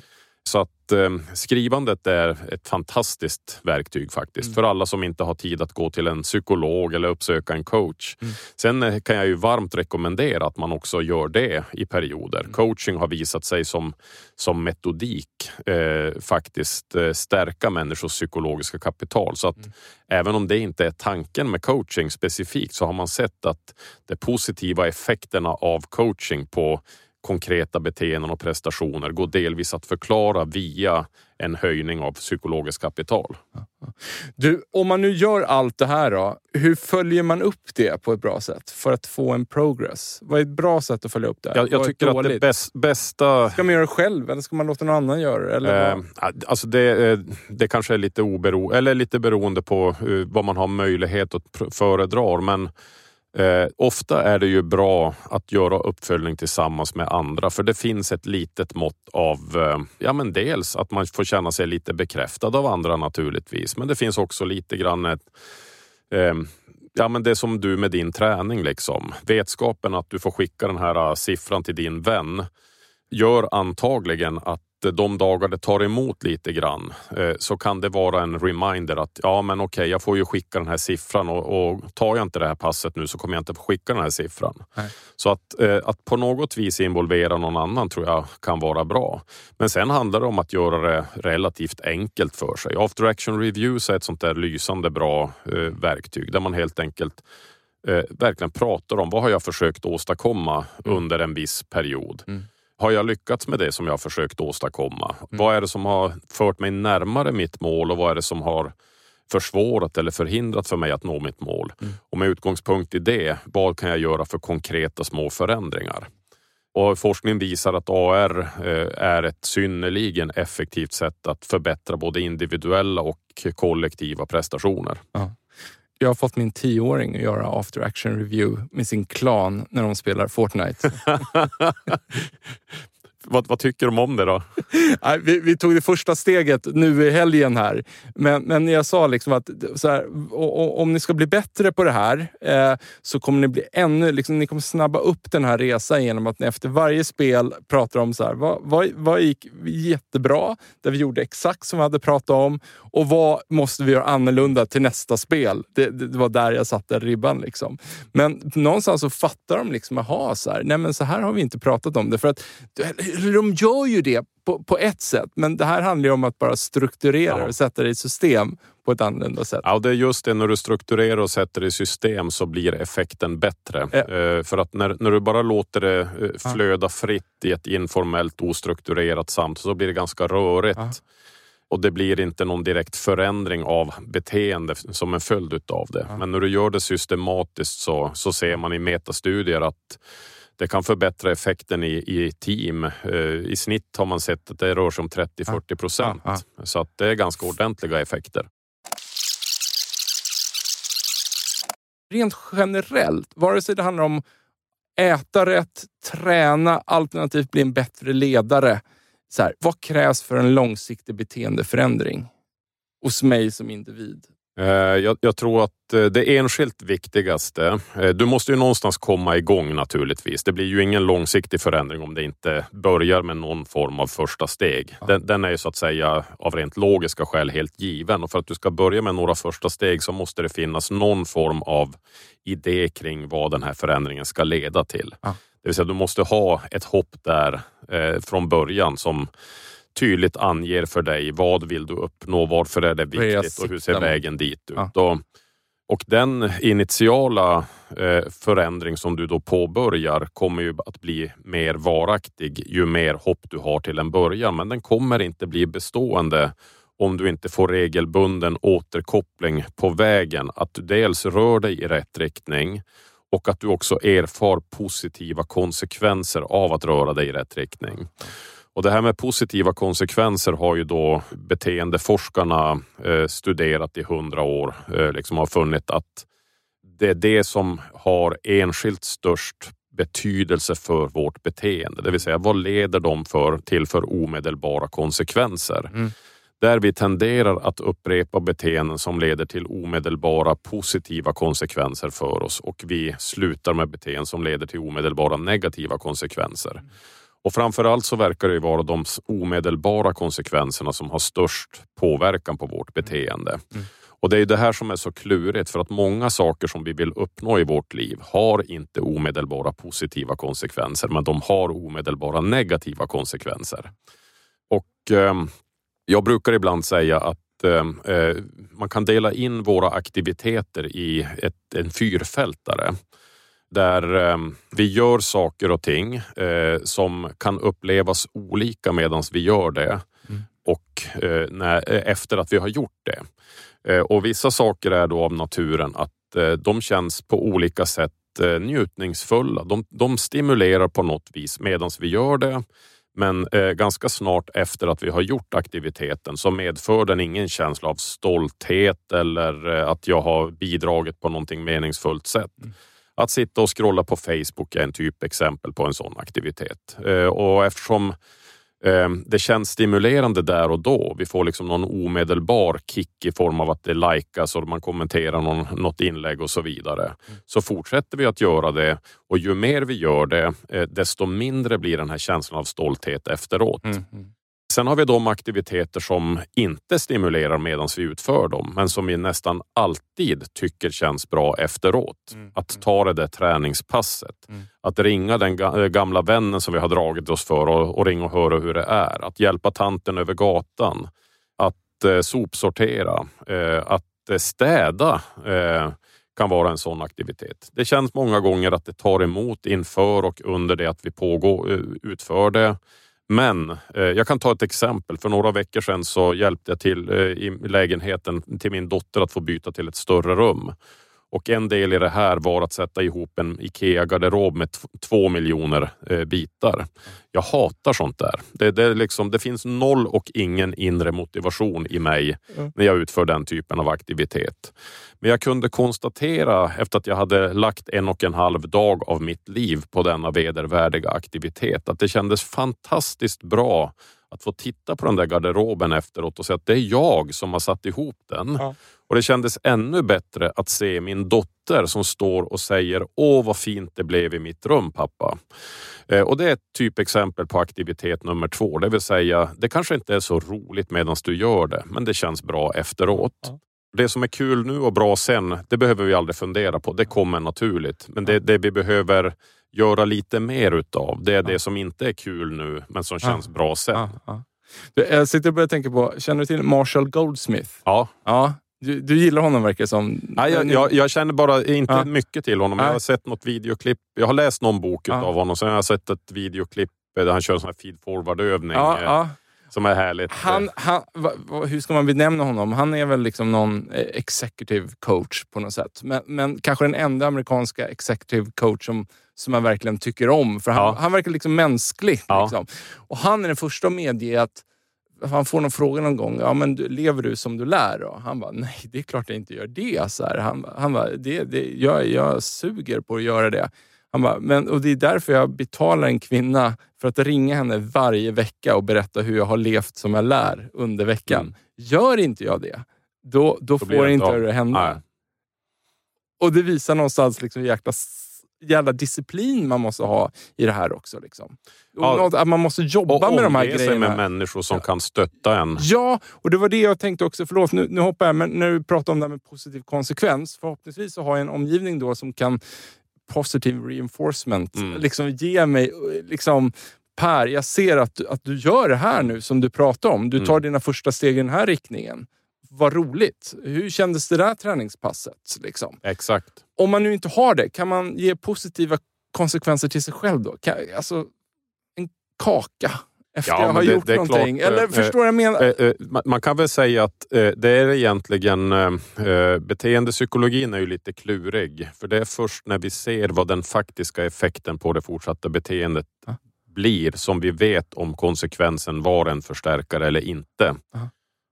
[SPEAKER 2] Så att eh, skrivandet är ett fantastiskt verktyg faktiskt mm. för alla som inte har tid att gå till en psykolog eller uppsöka en coach. Mm. Sen eh, kan jag ju varmt rekommendera att man också gör det i perioder. Mm. Coaching har visat sig som, som metodik eh, faktiskt eh, stärka människors psykologiska kapital. Så att mm. även om det inte är tanken med coaching specifikt så har man sett att de positiva effekterna av coaching på konkreta beteenden och prestationer går delvis att förklara via en höjning av psykologiskt kapital.
[SPEAKER 1] Du, om man nu gör allt det här då, hur följer man upp det på ett bra sätt för att få en progress? Vad är ett bra sätt att följa upp det?
[SPEAKER 2] Jag, jag tycker att det bäst, bästa...
[SPEAKER 1] Ska man göra det själv eller ska man låta någon annan göra det? Eller eh,
[SPEAKER 2] alltså det, eh, det kanske är lite, obero... eller lite beroende på uh, vad man har möjlighet att föredra. Men Eh, ofta är det ju bra att göra uppföljning tillsammans med andra för det finns ett litet mått av, eh, ja men dels att man får känna sig lite bekräftad av andra naturligtvis, men det finns också lite grann ett eh, Ja men det är som du med din träning liksom. Vetskapen att du får skicka den här eh, siffran till din vän gör antagligen att de dagar det tar emot lite grann eh, så kan det vara en reminder att ja men okej, jag får ju skicka den här siffran och, och tar jag inte det här passet nu så kommer jag inte få skicka den här siffran. Nej. Så att, eh, att på något vis involvera någon annan tror jag kan vara bra. Men sen handlar det om att göra det relativt enkelt för sig. After action reviews är ett sånt där lysande bra eh, verktyg där man helt enkelt verkligen pratar om vad har jag försökt åstadkomma mm. under en viss period. Mm. Har jag lyckats med det som jag försökt åstadkomma? Mm. Vad är det som har fört mig närmare mitt mål och vad är det som har försvårat eller förhindrat för mig att nå mitt mål? Mm. Och med utgångspunkt i det, vad kan jag göra för konkreta små förändringar? Och forskning visar att AR eh, är ett synnerligen effektivt sätt att förbättra både individuella och kollektiva prestationer. Ja
[SPEAKER 1] jag har fått min tioåring att göra after action review med sin klan när de spelar Fortnite.
[SPEAKER 2] vad, vad, tycker de om det då?
[SPEAKER 1] vi, vi, tog det första steget nu i helgen här. Men, men jag sa liksom att här, om ni ska bli bättre på det här eh, så kommer ni bli ännu, liksom, ni kommer snabba upp den här resan genom att ni efter varje spel pratar om så här, vad, vad, vad gick jättebra, där vi gjorde exakt som vi hade pratat om och vad måste vi göra annorlunda till nästa spel? Det, det, det var där jag satte ribban. Liksom. Men någonstans så fattar de liksom, aha, så här, nej men så här har vi inte pratat om det. För att de gör ju det på, på ett sätt, men det här handlar ju om att bara strukturera ja. och sätta det i system på ett annorlunda sätt.
[SPEAKER 2] Ja, det är just det. När du strukturerar och sätter det i system så blir effekten bättre. Ja. Eh, för att när, när du bara låter det eh, flöda fritt i ett informellt ostrukturerat samtal så blir det ganska rörigt. Ja. och det blir inte någon direkt förändring av beteende som en följd utav det. Men när du gör det systematiskt så, så ser man i metastudier att det kan förbättra effekten i, i team. Eh, I snitt har man sett att det rör sig om 30-40 procent. Ja. Ja. Så att det är ganska ordentliga effekter.
[SPEAKER 1] Rent generellt, vare sig det handlar om äta rätt, träna alternativt bli en bättre ledare. Så här, vad krävs för en långsiktig beteendeförändring hos mig som individ?
[SPEAKER 2] Eh, jag, jag, tror att eh, det enskilt viktigaste, eh, du måste ju någonstans komma igång naturligtvis. Det blir ju ingen långsiktig förändring om det inte börjar med någon form av första steg. Den, den är ju så att säga av rent logiska skäl helt given och för att du ska börja med några första steg så måste det finnas någon form av idé kring vad den här förändringen ska leda till. Ja. Det vill säga du måste ha ett hopp där eh, från början som tydligt anger för dig vad vill du uppnå, varför är det viktigt och hur ser vägen dit ut. Ja. Och, och den initiala eh, förändring som du då påbörjar kommer ju att bli mer varaktig ju mer hopp du har till en början. Men den kommer inte bli bestående om du inte får regelbunden återkoppling på vägen. Att du dels rör dig i rätt riktning och att du också erfar positiva konsekvenser av att röra dig i rätt riktning. Och det här med positiva konsekvenser har ju då beteendeforskarna eh, studerat i hundra år. Eh, liksom har funnit att det är det som har enskilt störst betydelse för vårt beteende. Det vill säga vad leder de för, till för omedelbara konsekvenser? Mm. Där vi tenderar att upprepa beteenden som leder till omedelbara positiva konsekvenser för oss och vi slutar med beteenden som leder till omedelbara negativa konsekvenser. Mm. Och framförallt så verkar det vara de omedelbara konsekvenserna som har störst påverkan på vårt beteende. Mm. Och det är det här som är så klurigt för att många saker som vi vill uppnå i vårt liv har inte omedelbara positiva konsekvenser men de har omedelbara negativa konsekvenser. Och eh, jag brukar ibland säga att eh, eh, man kan dela in våra aktiviteter i ett, en fyrfältare där eh, vi gör saker och ting eh, som kan upplevas olika medan vi gör det mm. och eh, när, efter att vi har gjort det. Eh, och vissa saker är då av naturen att eh, de känns på olika sätt eh, njutningsfulla. De, de stimulerar på något vis medan vi gör det. Men ganska snart efter att vi har gjort aktiviteten så medför den ingen känsla av stolthet eller att jag har bidragit på någonting meningsfullt sätt. Mm. Att sitta och scrolla på Facebook är en typ exempel på en sån aktivitet. Eh, och eftersom eh, det känns stimulerande där och då. Vi får liksom någon omedelbar kick i form av att det likas och man kommenterar någon, något inlägg och så vidare. Så fortsätter vi att göra det och ju mer vi gör det, eh, desto mindre blir den här känslan av stolthet efteråt. Mm. mm. Sen har vi de aktiviteter som inte stimulerar medan vi utför dem, men som vi nästan alltid tycker känns bra efteråt. Mm. Att mm. ta det där träningspasset. Mm. Att ringa den gamla vännen som vi har dragit oss för och, och ringa och höra hur det är. Att hjälpa tanten över gatan. Att eh, sopsortera. Eh, att eh, städa eh, kan vara en sån aktivitet. Det känns många gånger att det tar emot inför och under det att vi pågår, eh, utför det. Men eh, jag kan ta ett exempel. För några veckor sedan så hjälpte jag till eh, i lägenheten till min dotter att få byta till ett större rum. Och en del i det här var att sätta ihop en IKEA-garderob med två miljoner eh, bitar. Jag hatar sånt där. Det, det, liksom, det finns noll och ingen inre motivation i mig mm. när jag utför den typen av aktivitet. Men jag kunde konstatera efter att jag hade lagt en och en halv dag av mitt liv på denna vedervärdiga aktivitet att det kändes fantastiskt bra att få titta på den där garderoben efteråt och se att det är jag som har satt ihop den. Ja. Och det kändes ännu bättre att se min dotter som står och säger Åh vad fint det blev i mitt rum pappa. Eh, och det är ett typexempel på aktivitet nummer två. Det vill säga, det kanske inte är så roligt medan du gör det, men det känns bra efteråt. Ja. Det som är kul nu och bra sen, det behöver vi aldrig fundera på. Det kommer naturligt. Men det, det vi behöver göra lite mer utav, det är ja. det som inte är kul nu, men som känns ja. bra sen.
[SPEAKER 1] Jag sitter och börjar tänka på, känner du till Marshall Goldsmith?
[SPEAKER 2] Ja.
[SPEAKER 1] ja. Du, du gillar honom verkar som.
[SPEAKER 2] Nej, jag, jag, jag känner bara inte ja. mycket till honom. Jag har sett något videoklipp. Jag har läst någon bok ja. av honom. Sen har jag sett ett videoklipp där han kör en sån här feed forward övning.
[SPEAKER 1] Ja, ja.
[SPEAKER 2] Som är härligt.
[SPEAKER 1] Han, han, va, va, hur ska man benämna honom? Han är väl liksom någon eh, executive coach på något sätt. Men, men kanske den enda amerikanska executive coach som, som man verkligen tycker om. För han, ja. han verkar liksom mänsklig. Ja. Liksom. Och han är den första att medge att han får någon fråga någon gång. Ja, men lever du som du lär? Och han bara, nej, det är klart jag inte gör det. Så här. Han, han bara, det, det, jag, jag suger på att göra det. Han bara, men, och det är därför jag betalar en kvinna för att ringa henne varje vecka och berätta hur jag har levt som jag lär under veckan. Mm. Gör inte jag det, då, då, då får inte det hända. Nej. Och det visar någonstans liksom jäkla, jävla disciplin man måste ha i det här också. Liksom. Ja, något, att man måste jobba och med de här grejerna. sig
[SPEAKER 2] med människor som ja. kan stötta en.
[SPEAKER 1] Ja, och det var det jag tänkte också. Förlåt, nu, nu hoppar jag. Men när du pratar om det här med positiv konsekvens. Förhoppningsvis så har jag en omgivning då som kan positive reinforcement. Mm. Liksom ge mig, liksom, Per, jag ser att, att du gör det här nu som du pratar om. Du tar mm. dina första steg i den här riktningen. Vad roligt. Hur kändes det där träningspasset? Liksom?
[SPEAKER 2] Exakt.
[SPEAKER 1] Om man nu inte har det, kan man ge positiva konsekvenser till sig själv då? Kan, alltså, en kaka efter ja, jag har det, gjort det någonting. Klart, Eller äh, förstår jag menar?
[SPEAKER 2] Äh, man kan väl säga att det är egentligen... beteendepsykologin är ju lite klurig. För det är först när vi ser vad den faktiska effekten på det fortsatta beteendet blir som vi vet om konsekvensen var en förstärkare eller inte. Ah.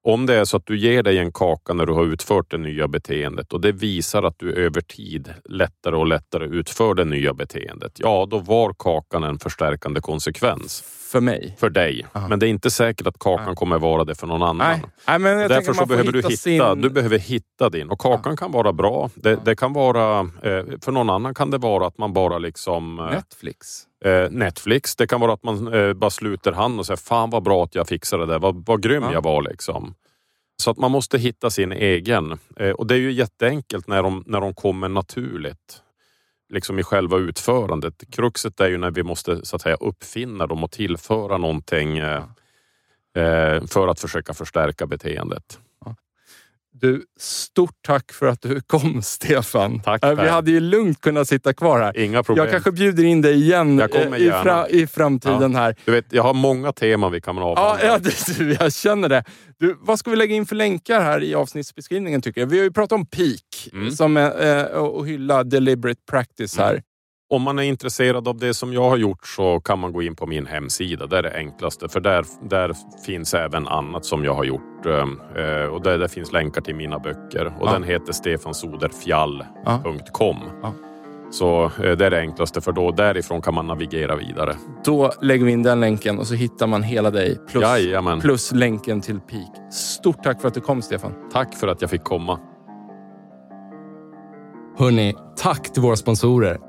[SPEAKER 2] Om det är så att du ger dig en kaka när du har utfört det nya beteendet och det visar att du över tid lättare och lättare utför det nya beteendet. Ja, då var kakan en förstärkande konsekvens.
[SPEAKER 1] För mig?
[SPEAKER 2] För dig. Aha. Men det är inte säkert att kakan Aha. kommer vara det för någon annan.
[SPEAKER 1] Nej. Nej, men
[SPEAKER 2] Därför så behöver hitta du hitta, sin... du behöver hitta din. Och kakan ja. kan vara bra. Det, det, kan vara, eh, för någon annan kan det vara att man bara liksom...
[SPEAKER 1] Eh, Netflix?
[SPEAKER 2] Eh, Netflix. Det kan vara att man bara sluter hand och säger Fan vad bra att jag fixade det. Vad, vad grym ja. jag var liksom. Så att man måste hitta sin egen. Och det är ju jätteenkelt när de, när de kommer naturligt liksom i själva utförandet. Kruxet är ju när vi måste så att säga uppfinna dem och tillföra någonting eh, eh för att försöka förstärka beteendet.
[SPEAKER 1] Du, stort tack för att du kom, Stefan.
[SPEAKER 2] Tack,
[SPEAKER 1] äh, Vi hade ju lugnt kunnat sitta kvar här.
[SPEAKER 2] Inga problem.
[SPEAKER 1] Jag kanske bjuder in dig igen eh, i, fra, i, framtiden ja. här.
[SPEAKER 2] Du vet, jag har många teman vi kan avhandla.
[SPEAKER 1] Ja, ja du, jag känner det. Du, vad ska vi lägga in för länkar här i avsnittsbeskrivningen tycker jag? Vi har ju pratat om peak mm. som eh, och hylla deliberate practice här. Mm.
[SPEAKER 2] Om man är intresserad av det som jag har gjort så kan man gå in på min hemsida. Det är det enklaste för där, där finns även annat som jag har gjort. Eh, och där, där finns länkar till mina böcker och ja. den heter stefansoderfjall.com. Ja. Så eh, det är det enklaste för då därifrån kan man navigera vidare.
[SPEAKER 1] Då lägger vi in den länken och så hittar man hela dig plus, plus länken till Peak. Stort tack för att du kom Stefan.
[SPEAKER 2] Tack för att jag fick komma.
[SPEAKER 1] Hörni, tack till våra sponsorer